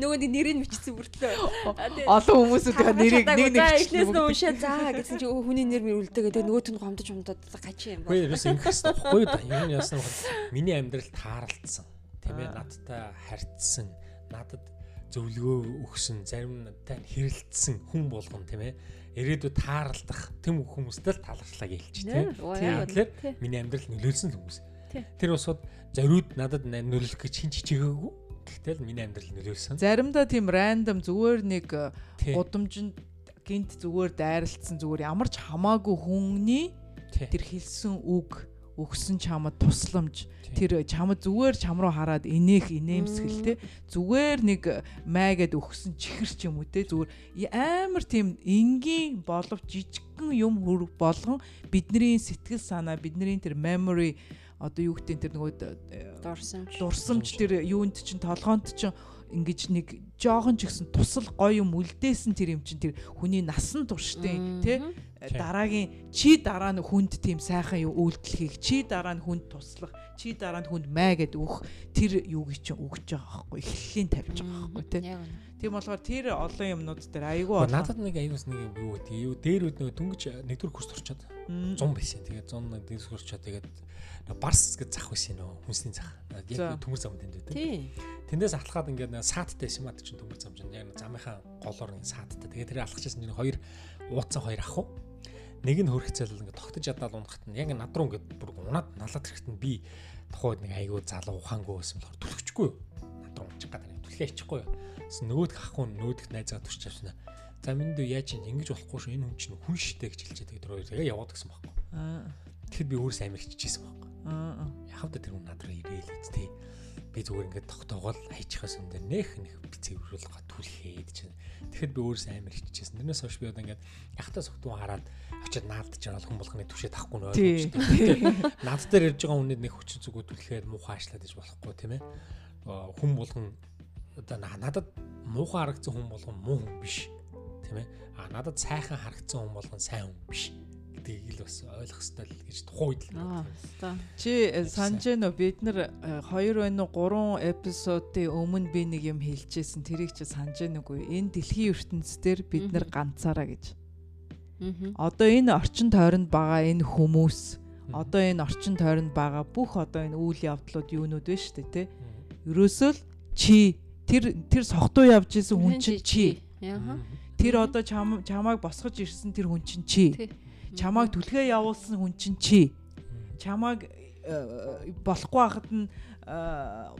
Нөгөө нэрийг бичсэн бүртлөө. Олон хүмүүсүүдийн нэрийг нэг нэг эхнээс нь уншаа за гэсэн чи хүний нэр мөр үлдээ гэдэг нөгөөт нь гомдож гомдоод гачи юм байна. Үгүй ерөөс ингэх байхгүй да. Юу нь яасан бэ? Миний амьдрал таарлцсан тийм ээ надтай харьцсан надад зөвлөгөө өгсөн зарим надтай хэрэлдсэн хүн болгон тийм ээ ирээдүйд тааралдах тэм хүмүүстэй л талархлаа гэлж тийм. Тэгэхээр миний амьдрал нөлөөлсөн хүмүүс тэр усуд зориуд надад нөлөөлөх гэж хин чичээгээгүй гэхдээ л миний амьдрал нөлөөлсөн. Заримдаа тийм рандом зүгээр нэг гудамжинд гинт зүгээр дайралтсан зүгээр ямар ч хамаагүй хүний тэр хэлсэн үг өгсөн чамд тусламж тэр чамд зүгээр чам руу хараад инех инээмсгэл те зүгээр нэг майгээд өгсөн чихэр ч юм уу те зүгээр амар тийм энгийн боловч жижигхэн юм болгон бидний сэтгэл санаа бидний тэр memory одоо юу гэдэг тэр нөгөө дурсамж. дурсамж тэр юунд чинь толгоонд чинь ингэж нэг жоохон ч ихсэн тусал гоё юм үлдээсэн тэр юм чинь тэр хүний насан туршдээ тий. Дараагийн чи дараа нь хүнд тийм сайхан юу үйлдэлхийг чи дараа нь хүнд туслах чи дараа нь хүнд маа гэд өгөх тэр юуг чинь өгч байгаа байхгүй эхлэлийн тавьж байгаа байхгүй тий Тийм болохоор тэр олон юмнууд дээр айгүй олон надад нэг аюус нэг юу гэдэг юу дээрүүд нэг дөнгөж нэгдүгээр курс орчоод 100 байсан. Тэгээд 100 нэгдүгээр курс орчоод тэгээд барс гэж зах байсан нөө хүнсний зах. Яг төмөр зам тэнд. Тийм. Тэндээс алхаад ингээд саадтай байсан мат чинь төмөр зам чинь яг замынхаа голоор нэг саадтай. Тэгээд тэр алхажсэн чинь хоёр ууцсан хоёр ах уу. Нэг нь хөрөх цайлал ингээд тогтож ядаад унахт нь яг над руу ингээд бүр унаад налаад ирэхэд нь би тухайд нэг айгүй залуу ухаангүй байсан болохоор түлхчихгүй юу. Над руу унчих гадаа түлхээ ичихгүй юу. Тэс нөгөөдх ахгүй нөгөөдх найзгаа турч авснаа. За минь дүү яаж ингэж болохгүй шүү энэ хүн чинь хүн шитэй гэж хэлж байгаа. Тэр хоёр тэгээ яваад гисэн байхгүй. Аа. Тэгэхэд би өөрөөс амир хичээсэн байхгүй. Аа. Яхав тэр хүн над руу ирээл үсттэй. Би зүгээр ингээд тогтоогоол хайчихаас юм дээр нэх нэх цэвэрүүл гатүүлхээд чинь. Тэгэхэд би өөрөөс амир хичээсэн. Тэрнээс хойш би одоо ингээд яхтаа согтуу хараад очиод наадж байгаа хүн болгоны түшээ тахгүй нь ойлгомжтой. Над дээр ирж байгаа хүнэд нэг хүчин зүгүүд түлхээд муухайшлаад иж болохгүй тийм ээ. Хүн болгон одоо надад муухай харагдсан хүн болгон муу хүн биш тийм ээ а надад сайхан харагдсан хүн болгон сайн хүн биш гэдгийг л бас ойлгох хэрэгтэй л гэж тухайд л чи э, санаж байна уу бид нар 2 байна уу? 3 эпизодын өмнө би нэг юм хэлжсэн. Тэрийг чи санаж байна уу энэ дэлхийн ертөнцийн бид нар ганцаараа гэж. Одоо энэ орчин тойронд байгаа энэ хүмүүс одоо энэ орчин тойронд байгаа бүх одоо энэ үйл явдлууд юунууд вэ шүү дээ тий ерөөсөө л чи тэр тэр сохтуу явж исэн хүн чинь чи. Тэр одоо чамааг босгож ирсэн тэр хүн чинь чи. Чамааг түлхээ явуулсан хүн чинь чи. Чамааг э, болохгүй хахад нь э,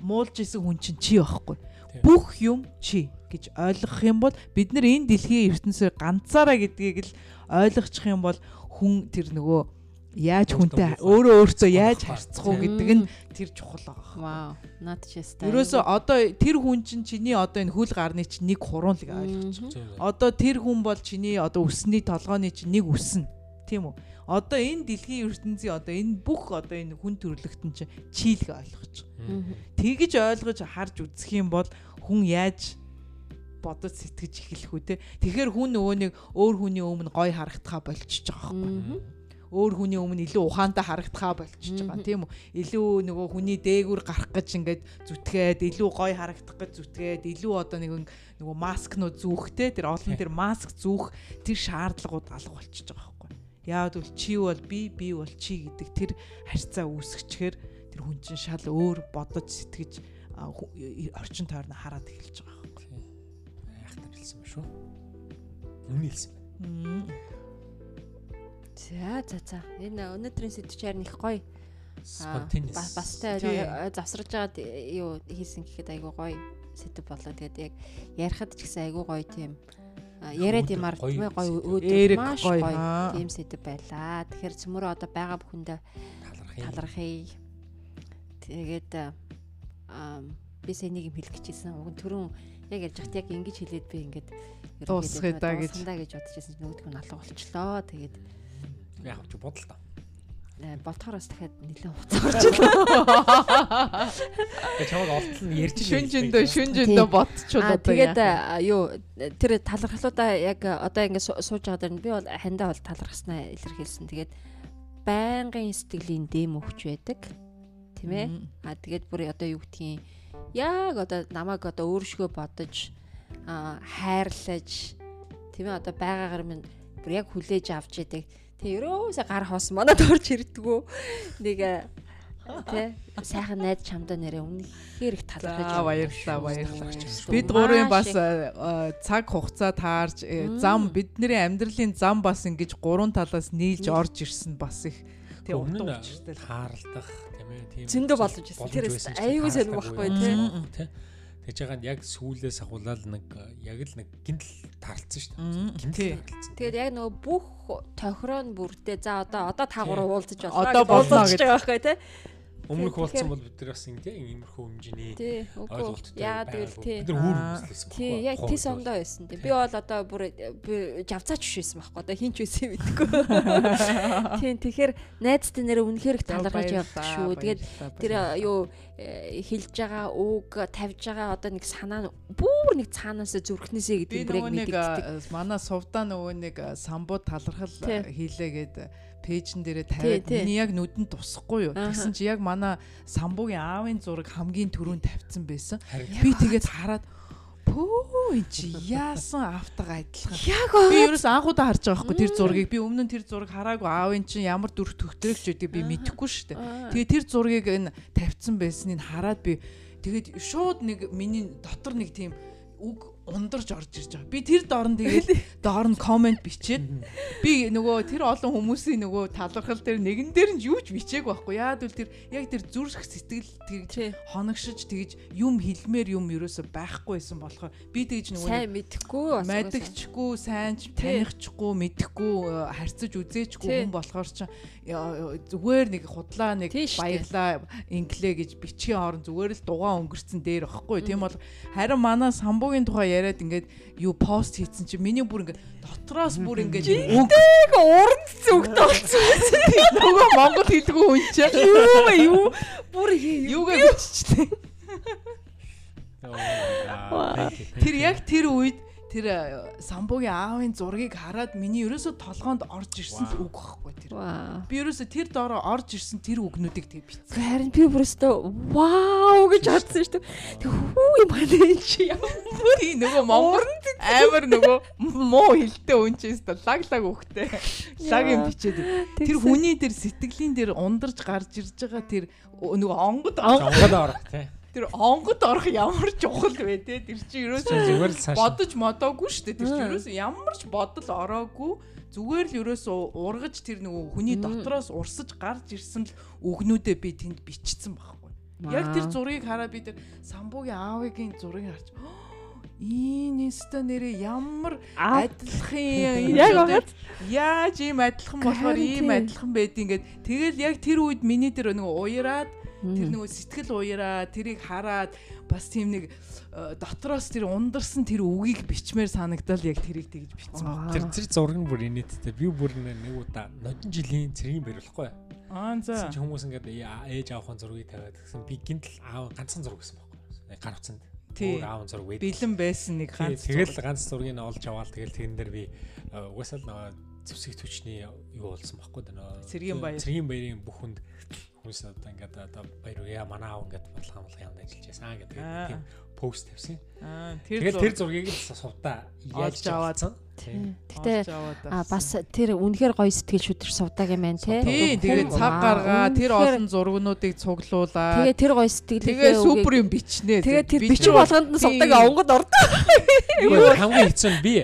муулж исэн хүн чинь чи байхгүй. Бүх юм чи гэж ойлгох юм бол бид нар энэ дэлхийн ертөнцийн ганцаараа гэдгийг л ойлгочих юм бол хүн тэр нөгөө яаж хүнтэй өөрөө өөртөө яаж харьцах уу гэдэг нь тэр чухал байгаа. Вау. Наад чи яста. Ерөөсөө одоо тэр хүн чинь чиний одоо энэ хөл гарны чинь нэг хуруунлаг ойлгож байгаа. Одоо тэр хүн бол чиний одоо өсний толгойн чинь нэг үсэн. Тийм үү? Одоо энэ дэлхийн ертөнцийн одоо энэ бүх одоо энэ хүн төрлөختөн чинь чийлэг ойлгож байгаа. Тэгж ойлгож харж үзэх юм бол хүн яаж бодож сэтгэж эхлэх үү те. Тэгэхээр хүн нөгөө нэг өөр хүний өмнө гой харагдхаа болчихж байгаа байхгүй өөр хүний өмнө илүү ухаантай харагдахаа болчихж байгаа тийм үү? Илүү нөгөө хүний дээгүүр гарах гэж ингээд зүтгээд илүү гоё харагдах гэж зүтгээд илүү одоо нэг нөгөө маскнууд зүүхтэй тэр олон тэр маск зүүх тэр шаардлагууд алга болчихж байгаа яагаад бол чи бол би би бол чи гэдэг тэр харьцаа үүсгэчихээр тэр хүн чинь шал өөр бодож сэтгэж орчин тойрно хараад эхэлж байгаа байхгүй айхтар хэлсэн ба шүү үнэ хэлсэн байна За за за. Энэ өнөөдрийн сэдвчээр них гоё. Spontaneous. Бастай завсарж байгаад юу хийсэн гэхэд айгүй гоё сэдв болоо. Тэгээд яг ярихад ч гэсэн айгүй гоё тийм яриад юмар гоё өөдрөг маш гоё. тийм сэдв байлаа. Тэгэхээр цөмөрөө одоо байгаа бүхэндээ талархъя. Тэгээд би сэнийг юм хэлэх гэжсэн. Уг нь түрүүн яг ярьж хат яг ингэж хэлээд би ингээд дуусгая гэж. бодож байсан чинь нөгөөдг нь алга болчлоо. Тэгээд яг ч бодол та. Болтохоороос дахиад нэлээд хугацаа орж байна. Тэгээ чамд олтол нь ярьж шүн жиндөө шүн жиндөө бодчихвол одоо тэгээд юу тэр талархлуудаа яг одоо ингэ сууж байгаа дэр би бол хандаа бол талархснаа илэрхийлсэн. Тэгээд байнгын сэтгэлийн дэм өгч байдаг. Тийм ээ. А тэгээд бүр одоо юу гэдгийг яг одоо намайг одоо өөршгөө бодож хайрлаж тийм ээ одоо байгаагаар минь бүр яг хүлээж авч яадаг Тэг ерөөсө гар хоос манад орж ирдгүү. Нэг тэ сайхан найз чамдаа нэрээ үнэхээр их талархаж баярлалаа баярлалаа. Бид гурийн бас цаг хугацаа таарж э, зам бидний амьдралын зам бас ингэж гурван талаас нийлж орж ирсэн бас их. Тэг утга учиртай таарлах тийм ээ тийм зөндөө болж ирсэн. Тэр аюу сонир байхгүй тий Тэгж байгаа нь яг сүүлээс ахуулаад нэг яг л нэг гинтл таарлцсан шүү дээ. Гинтл. Тэгээд яг нөгөө бүх тохироо нь бүрдээ за одоо одоо та гурав уулзаж боллоо. Одоо болно гэж байгаа байхгүй тий. Өмнөх болсон бол бид нар бас ингэ иймэрхүү хэмжээний ойлголттой яа тэгэл тий. Бид нар үүр үзлээсэн байхгүй. Тий, яг тий сондоо байсан тий. Би бол одоо бүр жавцаач байсан байхгүй. Одоо хинч байсан юм мэдгүй. Тий, тэгэхээр найзтай нэрээ үнэхээр их талархаж явдаг шүү. Тэгээд тэр юу э, хэлж байгаа үг тавьж байгаа одоо нэг санаа бүр нэг цаанаас зүрхнээсээ гэдэг бүрийг мэддэг. Манай сувдаа нөгөө нэг самбуу талархал хийлээгээд пэйжн дээрээ тавиад миний яг нүдэнд тусахгүй юу. Тэгсэн чи яг манай самбуугийн аавын зураг хамгийн түрүүнд тавьсан байсан. Би тэгээд хараад Пөө энэ чи яасан автага адилхан. Яг би ерөөс анхудаа харж байгаа байхгүй тэр зургийг. Би өмнө нь тэр зураг хараагүй аавын чинь ямар дүрх төгтрөгч гэдэг би мэдэхгүй шүү дээ. Тэгээ тэр зургийг энэ тавьсан байсныг хараад би тэгээд шууд нэг миний дотор нэг тийм үг ундарч орж ирж байгаа. Би тэр доор нь тэгээд доор нь комент бичээд би нөгөө тэр олон хүмүүсийн нөгөө талархал дээр нэгэн дээр нь юу ч бичээг байхгүй. Яад үл тэр яг тэр зүрх сэтгэл тэгж хоногшиж тэгж юм хэлмээр юм ерөөсө байхгүйсэн болохоор би тэгж нөгөө сайн мэдэхгүй мэдгчгүй сайн танихгүй мэдэхгүй харьцаж үзээчгүй хүн болохоор ч зүгээр нэг худлаа нэг баярлаа инглээ гэж бичгийн орон зүгээр л дугаа өнгөрцөн дээр байхгүй. Тийм бол харин манай самбуугийн тухай яриад ингээд юу пост хийсэн чи миний бүр ингээд дотроос бүр ингээд үг уран зүгт болсон. Нөгөө монгол хэлгүй хүн чи юу вэ? Юу? Бүр юугаа биччихлээ. Тэр яг тэр үед тэр э, самбуугийн аавын зургийг хараад миний ерөөсө толгоонд орж ирсэн л үг байхгүй тэр. Би ерөөсө тэр доороо орж ирсэн тэр үгнүүдийг тэг битсэн. Харин би бүрөөсөө вау гэж бодсон шүү дээ. Тэг хүү юм байна чи ямар тийм нөгөө монгол амар нөгөө муу хилтэй үнчээс лаг лаг өгтэй. Лаг юм бичээд. Тэр хүний тэр сэтгэлийн дээр ундарч гарч ирж байгаа тэр нөгөө онгод онгод орох тий тэр онгод орох ямар чухал вэ те? Тэр чи ерөөсөө бодож модоогүй шүү дээ. Тэр чи ерөөсөө ямар ч бодол ороогүй. Зүгээр л ерөөсөө ургаж тэр нөгөө хүний дотроос урсаж гарч ирсэн л үгнүүдээ би тэнд бичсэн байхгүй. Яг тэр зургийг хараад би тэр самбуугийн аавыгийн зургийг харж өстө нэрээ ямар адилхан яг яаж ийм адилхан болохоор ийм адилхан байдгийг ингээд тэгэл яг тэр үед миний тэр нөгөө уяраад Тэр нөгөө сэтгэл уяраа тэрийг хараад бас тийм нэг э, дотроос тэр ундарсан тэр үгийг бичмээр санагдал яг тэрийг тэгж бичсэн байна. Тэр тэр зураг нь бүр инээдтэй. Би бүр нэг удаа нодон жилийн цэргийн бариулахгүй. Аа за. Хүмүүс ингээд ээж аавын зургийг тавиад гэсэн би гинтл аав ганцхан зураг гэсэн байхгүй. Гар утсанд. Өөр аав зураг байд. Бэлэн байсан нэг ганц. Тэгэл ганц зургийг нь олж аваад тэгэл тэрэн дээр би э, угаасаа л зэвсэг төчний юу болсон байхгүй да нөө. Цэргийн баяр. Цэргийн баярын бүхэнд хүмүүс одоо ингээд одоо баяр уу яа манай аав ингээд бодлого амлах юмд ажиллаж байсан гэдэг тийм пост тавьсан. Аа тэр тэр зургийг л сувдаа яаж аваад. Гэтэ а бас тэр үнэхээр гоё сэтгэл шүтэр сувдаг юм байна те. Тий, тэгээд цаг гаргаа тэр олон зургнуудыг цуглуулаа. Тэгээд тэр гоё сэтгэлээ тэгээд супер юм бичнэ. Тэгээд тэр бичиг болгонд нь сувдаг онгод ордог. Хамгийн хэцүү нь би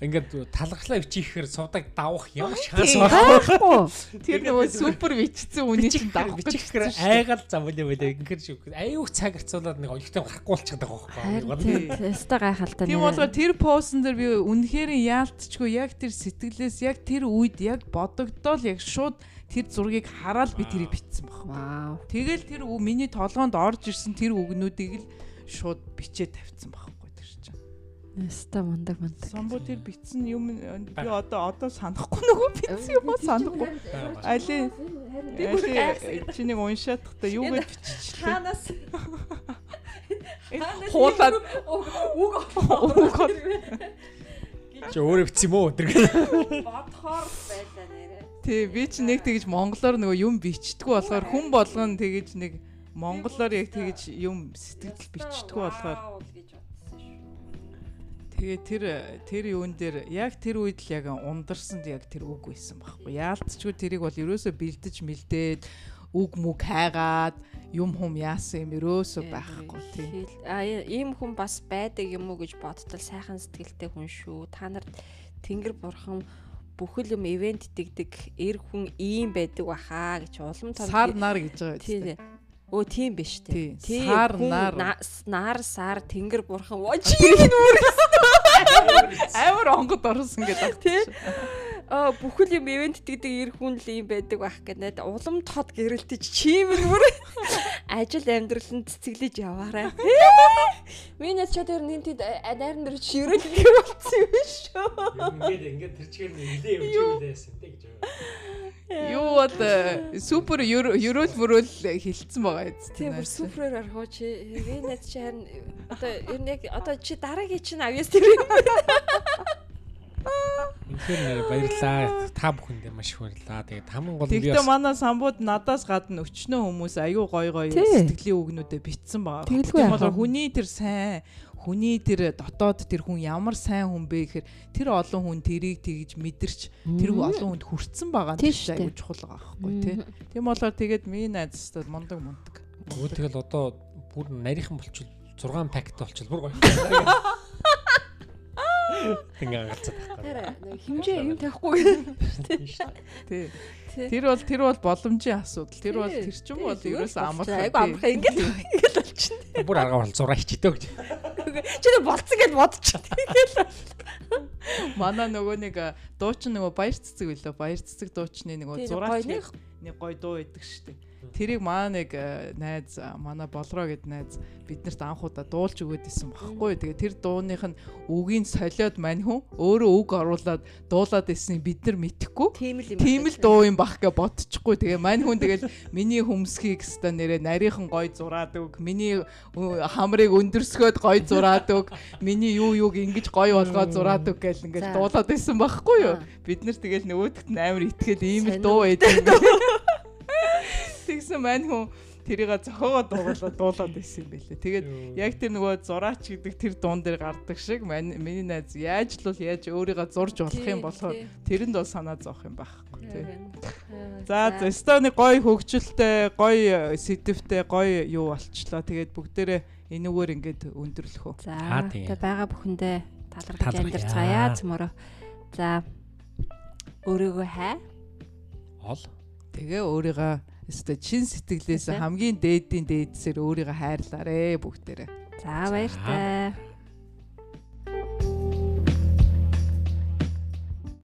ингээд талархлаа бичихээр сувдаг давах ямар шанс байхгүй. Тэр нөгөө супер бичсэн үний чинь давах бичихээр айгаал зам үлээ үлээ ингээд шиг аюух цаг харцуулаад нэг олигтой гарахгүй болчиход байгаа байхгүй. Тэстэ гайхалтай. Тийм болохоор тэр постн дээр би үнэхээр яалтчгүй яг тэр сэтгэлээс яг тэр үед яг бодогдоол яг шууд тэр зургийг хараад би тэрийг битсэн баг. Тэгэл тэр миний толгоонд орж ирсэн тэр үгнүүдийг л шууд бичээ тавьсан баг. Яста мундаг мундаг. Самбуу тэр битсэн юм би одоо одоо санахгүй нөгөө битсэн юм уу санахгүй. Али чи нэг уншаадахта юу гэж биччихлээ. Ханаас хуулаад үг үг Чи өөрөө битсэн юм уу? Бодхоор байлаа нэрэ. Тий, би чи нэг тэгж монголоор нөгөө юм бичдэггүй болохоор хүн болгон тэгж нэг монголоор яг тэгж юм сэтгэл бичдэггүй болохоор Тэгээ тэр тэр юун дээр яг тэр үед л яг ундарсанд яг тэр үг байсан байхгүй. Яалтчгүй тэрийг бол ерөөсө бэлдэж мэлдээд үг мүг хайгаад юм хум яасан юм ерөөсө байхгүй тийм. А ийм хүн бас байдаг юм уу гэж бодтол сайхан сэтгэлтэй хүн шүү. Та нарт Тэнгэр бурхан бүхэл юм ивент дэгдэг эр хүн ийм байдаг баха гэж улам том сар нар гэж байгаа тийм. Өө тийм биш тий. Сар нар нар сар тэнгэр бурхан. Чи энэ нүр Амар онгод орсон гэдэг тий. Аа бүхэл юм ивент гэдэг эр хүн л юм байдаг байх гэдэг. Улам тод гэрэлтэж чимэр бүр ажил амьдраланд цэцэглэж яваарай. Минийс ч тэр нэг тийм найран дээр ширэл гэх болсон юм шүү. Ингээд ингээд тэр чигээр нэлээ явж үлээсэн тэ гэж. Юу бол супер ерөөл мөрөөл хилцсэн байгаа юм. Тийм бүр суперээр аргуу чи Венет чи харин одоо ер нь яг одоо чи дараагийн чинь авьяас тэр юм байна. Үнэхээр баярлаа. Та бүхэндээ маш их баярлаа. Тэгээд хамгийн гол нь Тэгтээ манай самбууд надаас гадна өчнөө хүмүүс аюу гой гой сэтгэлийн үгнүүдэд битсэн байгаа. Тийм бол хүний тэр сайн хүний тэр дотоод тэр хүн ямар сайн хүн бэ гэхээр тэр олон хүн тэрийг тэгж мэдэрч тэр олон хүнд хүрцэн байгаа нь аюу чухал байгаа байхгүй тий. Тийм болохоор тэгээд миний найзтад мундаг мундаг. Өө тэгэл одоо бүр нарийнхан болчихвол 6 пакет болчихвол бүр гоё. Ингээ галзаад байхгүй. Химжээ юм тавихгүй. Тий. Тэр бол тэр бол боломжийн асуудал. Тэр бол тэр чинь бол ерөөсөө амархан. Айгу амархан ингээд ингээд болчихно. Бүр арга бол зураа хичээдэг гэж. Чи нэ болцсон гэж бодчих. Манай нөгөө нэг дуучин нөгөө баяр цэцэг билээ. Баяр цэцэг дуучны нөгөө зураач нэг гой дуу идэг штеп Тэрийг маа нэг э, найз манай болроо гэд найз биднэрт анхудаа дуулж өгөөд исэн багхгүй. Тэгээ тэр дууных нь үгийн солиод мань хүн өөрөө үг оруулаад дуулаад исэн бид нар мэдхгүй. Тийм л дуу юм бах гэж бодчихгүй. Тэгээ мань хүн тэгэл миний хүмсхийг өста нэрээ нарийнхан гой зураад өг. Миний хамрыг өндөрсгөөд гой зураад өг. Миний юу юуг ингэж гой болгоод зураад өг гэл ингээл дуулаад исэн багхгүй юу. Бид нар тэгэл нөгөөдгт амар итгэл ийм л дуу байдаг. Тэгсэн мань хүн тэрийг зохиогоо дуулаад дуулаад исэн юм байлээ. Тэгээд яг тэр нөгөө зураач гэдэг тэр дуун дээр гардаг шиг миний найз яаж л бол яаж өөрийгөө зурж болох юм болохоор тэрэнд бол санаа зовох юм байхгүй тий. За Эстоны гой хөгжилтэй, гой сэдвтэй, гой юу болчлоо. Тэгээд бүгдээрээ энүүгээр ингээд өндөрлөх үү. За тэгээ байгаа бүхэндээ талархаж амьдарцгаая цөмөрөө. За өөрийгөө хай. Ол. Тэгээ өөрийгөө Өстө чин сэтгэлээс хамгийн дээдийн дээдсээр өөрийгөө хайрлаарэ бүгдээрээ. За баяртай.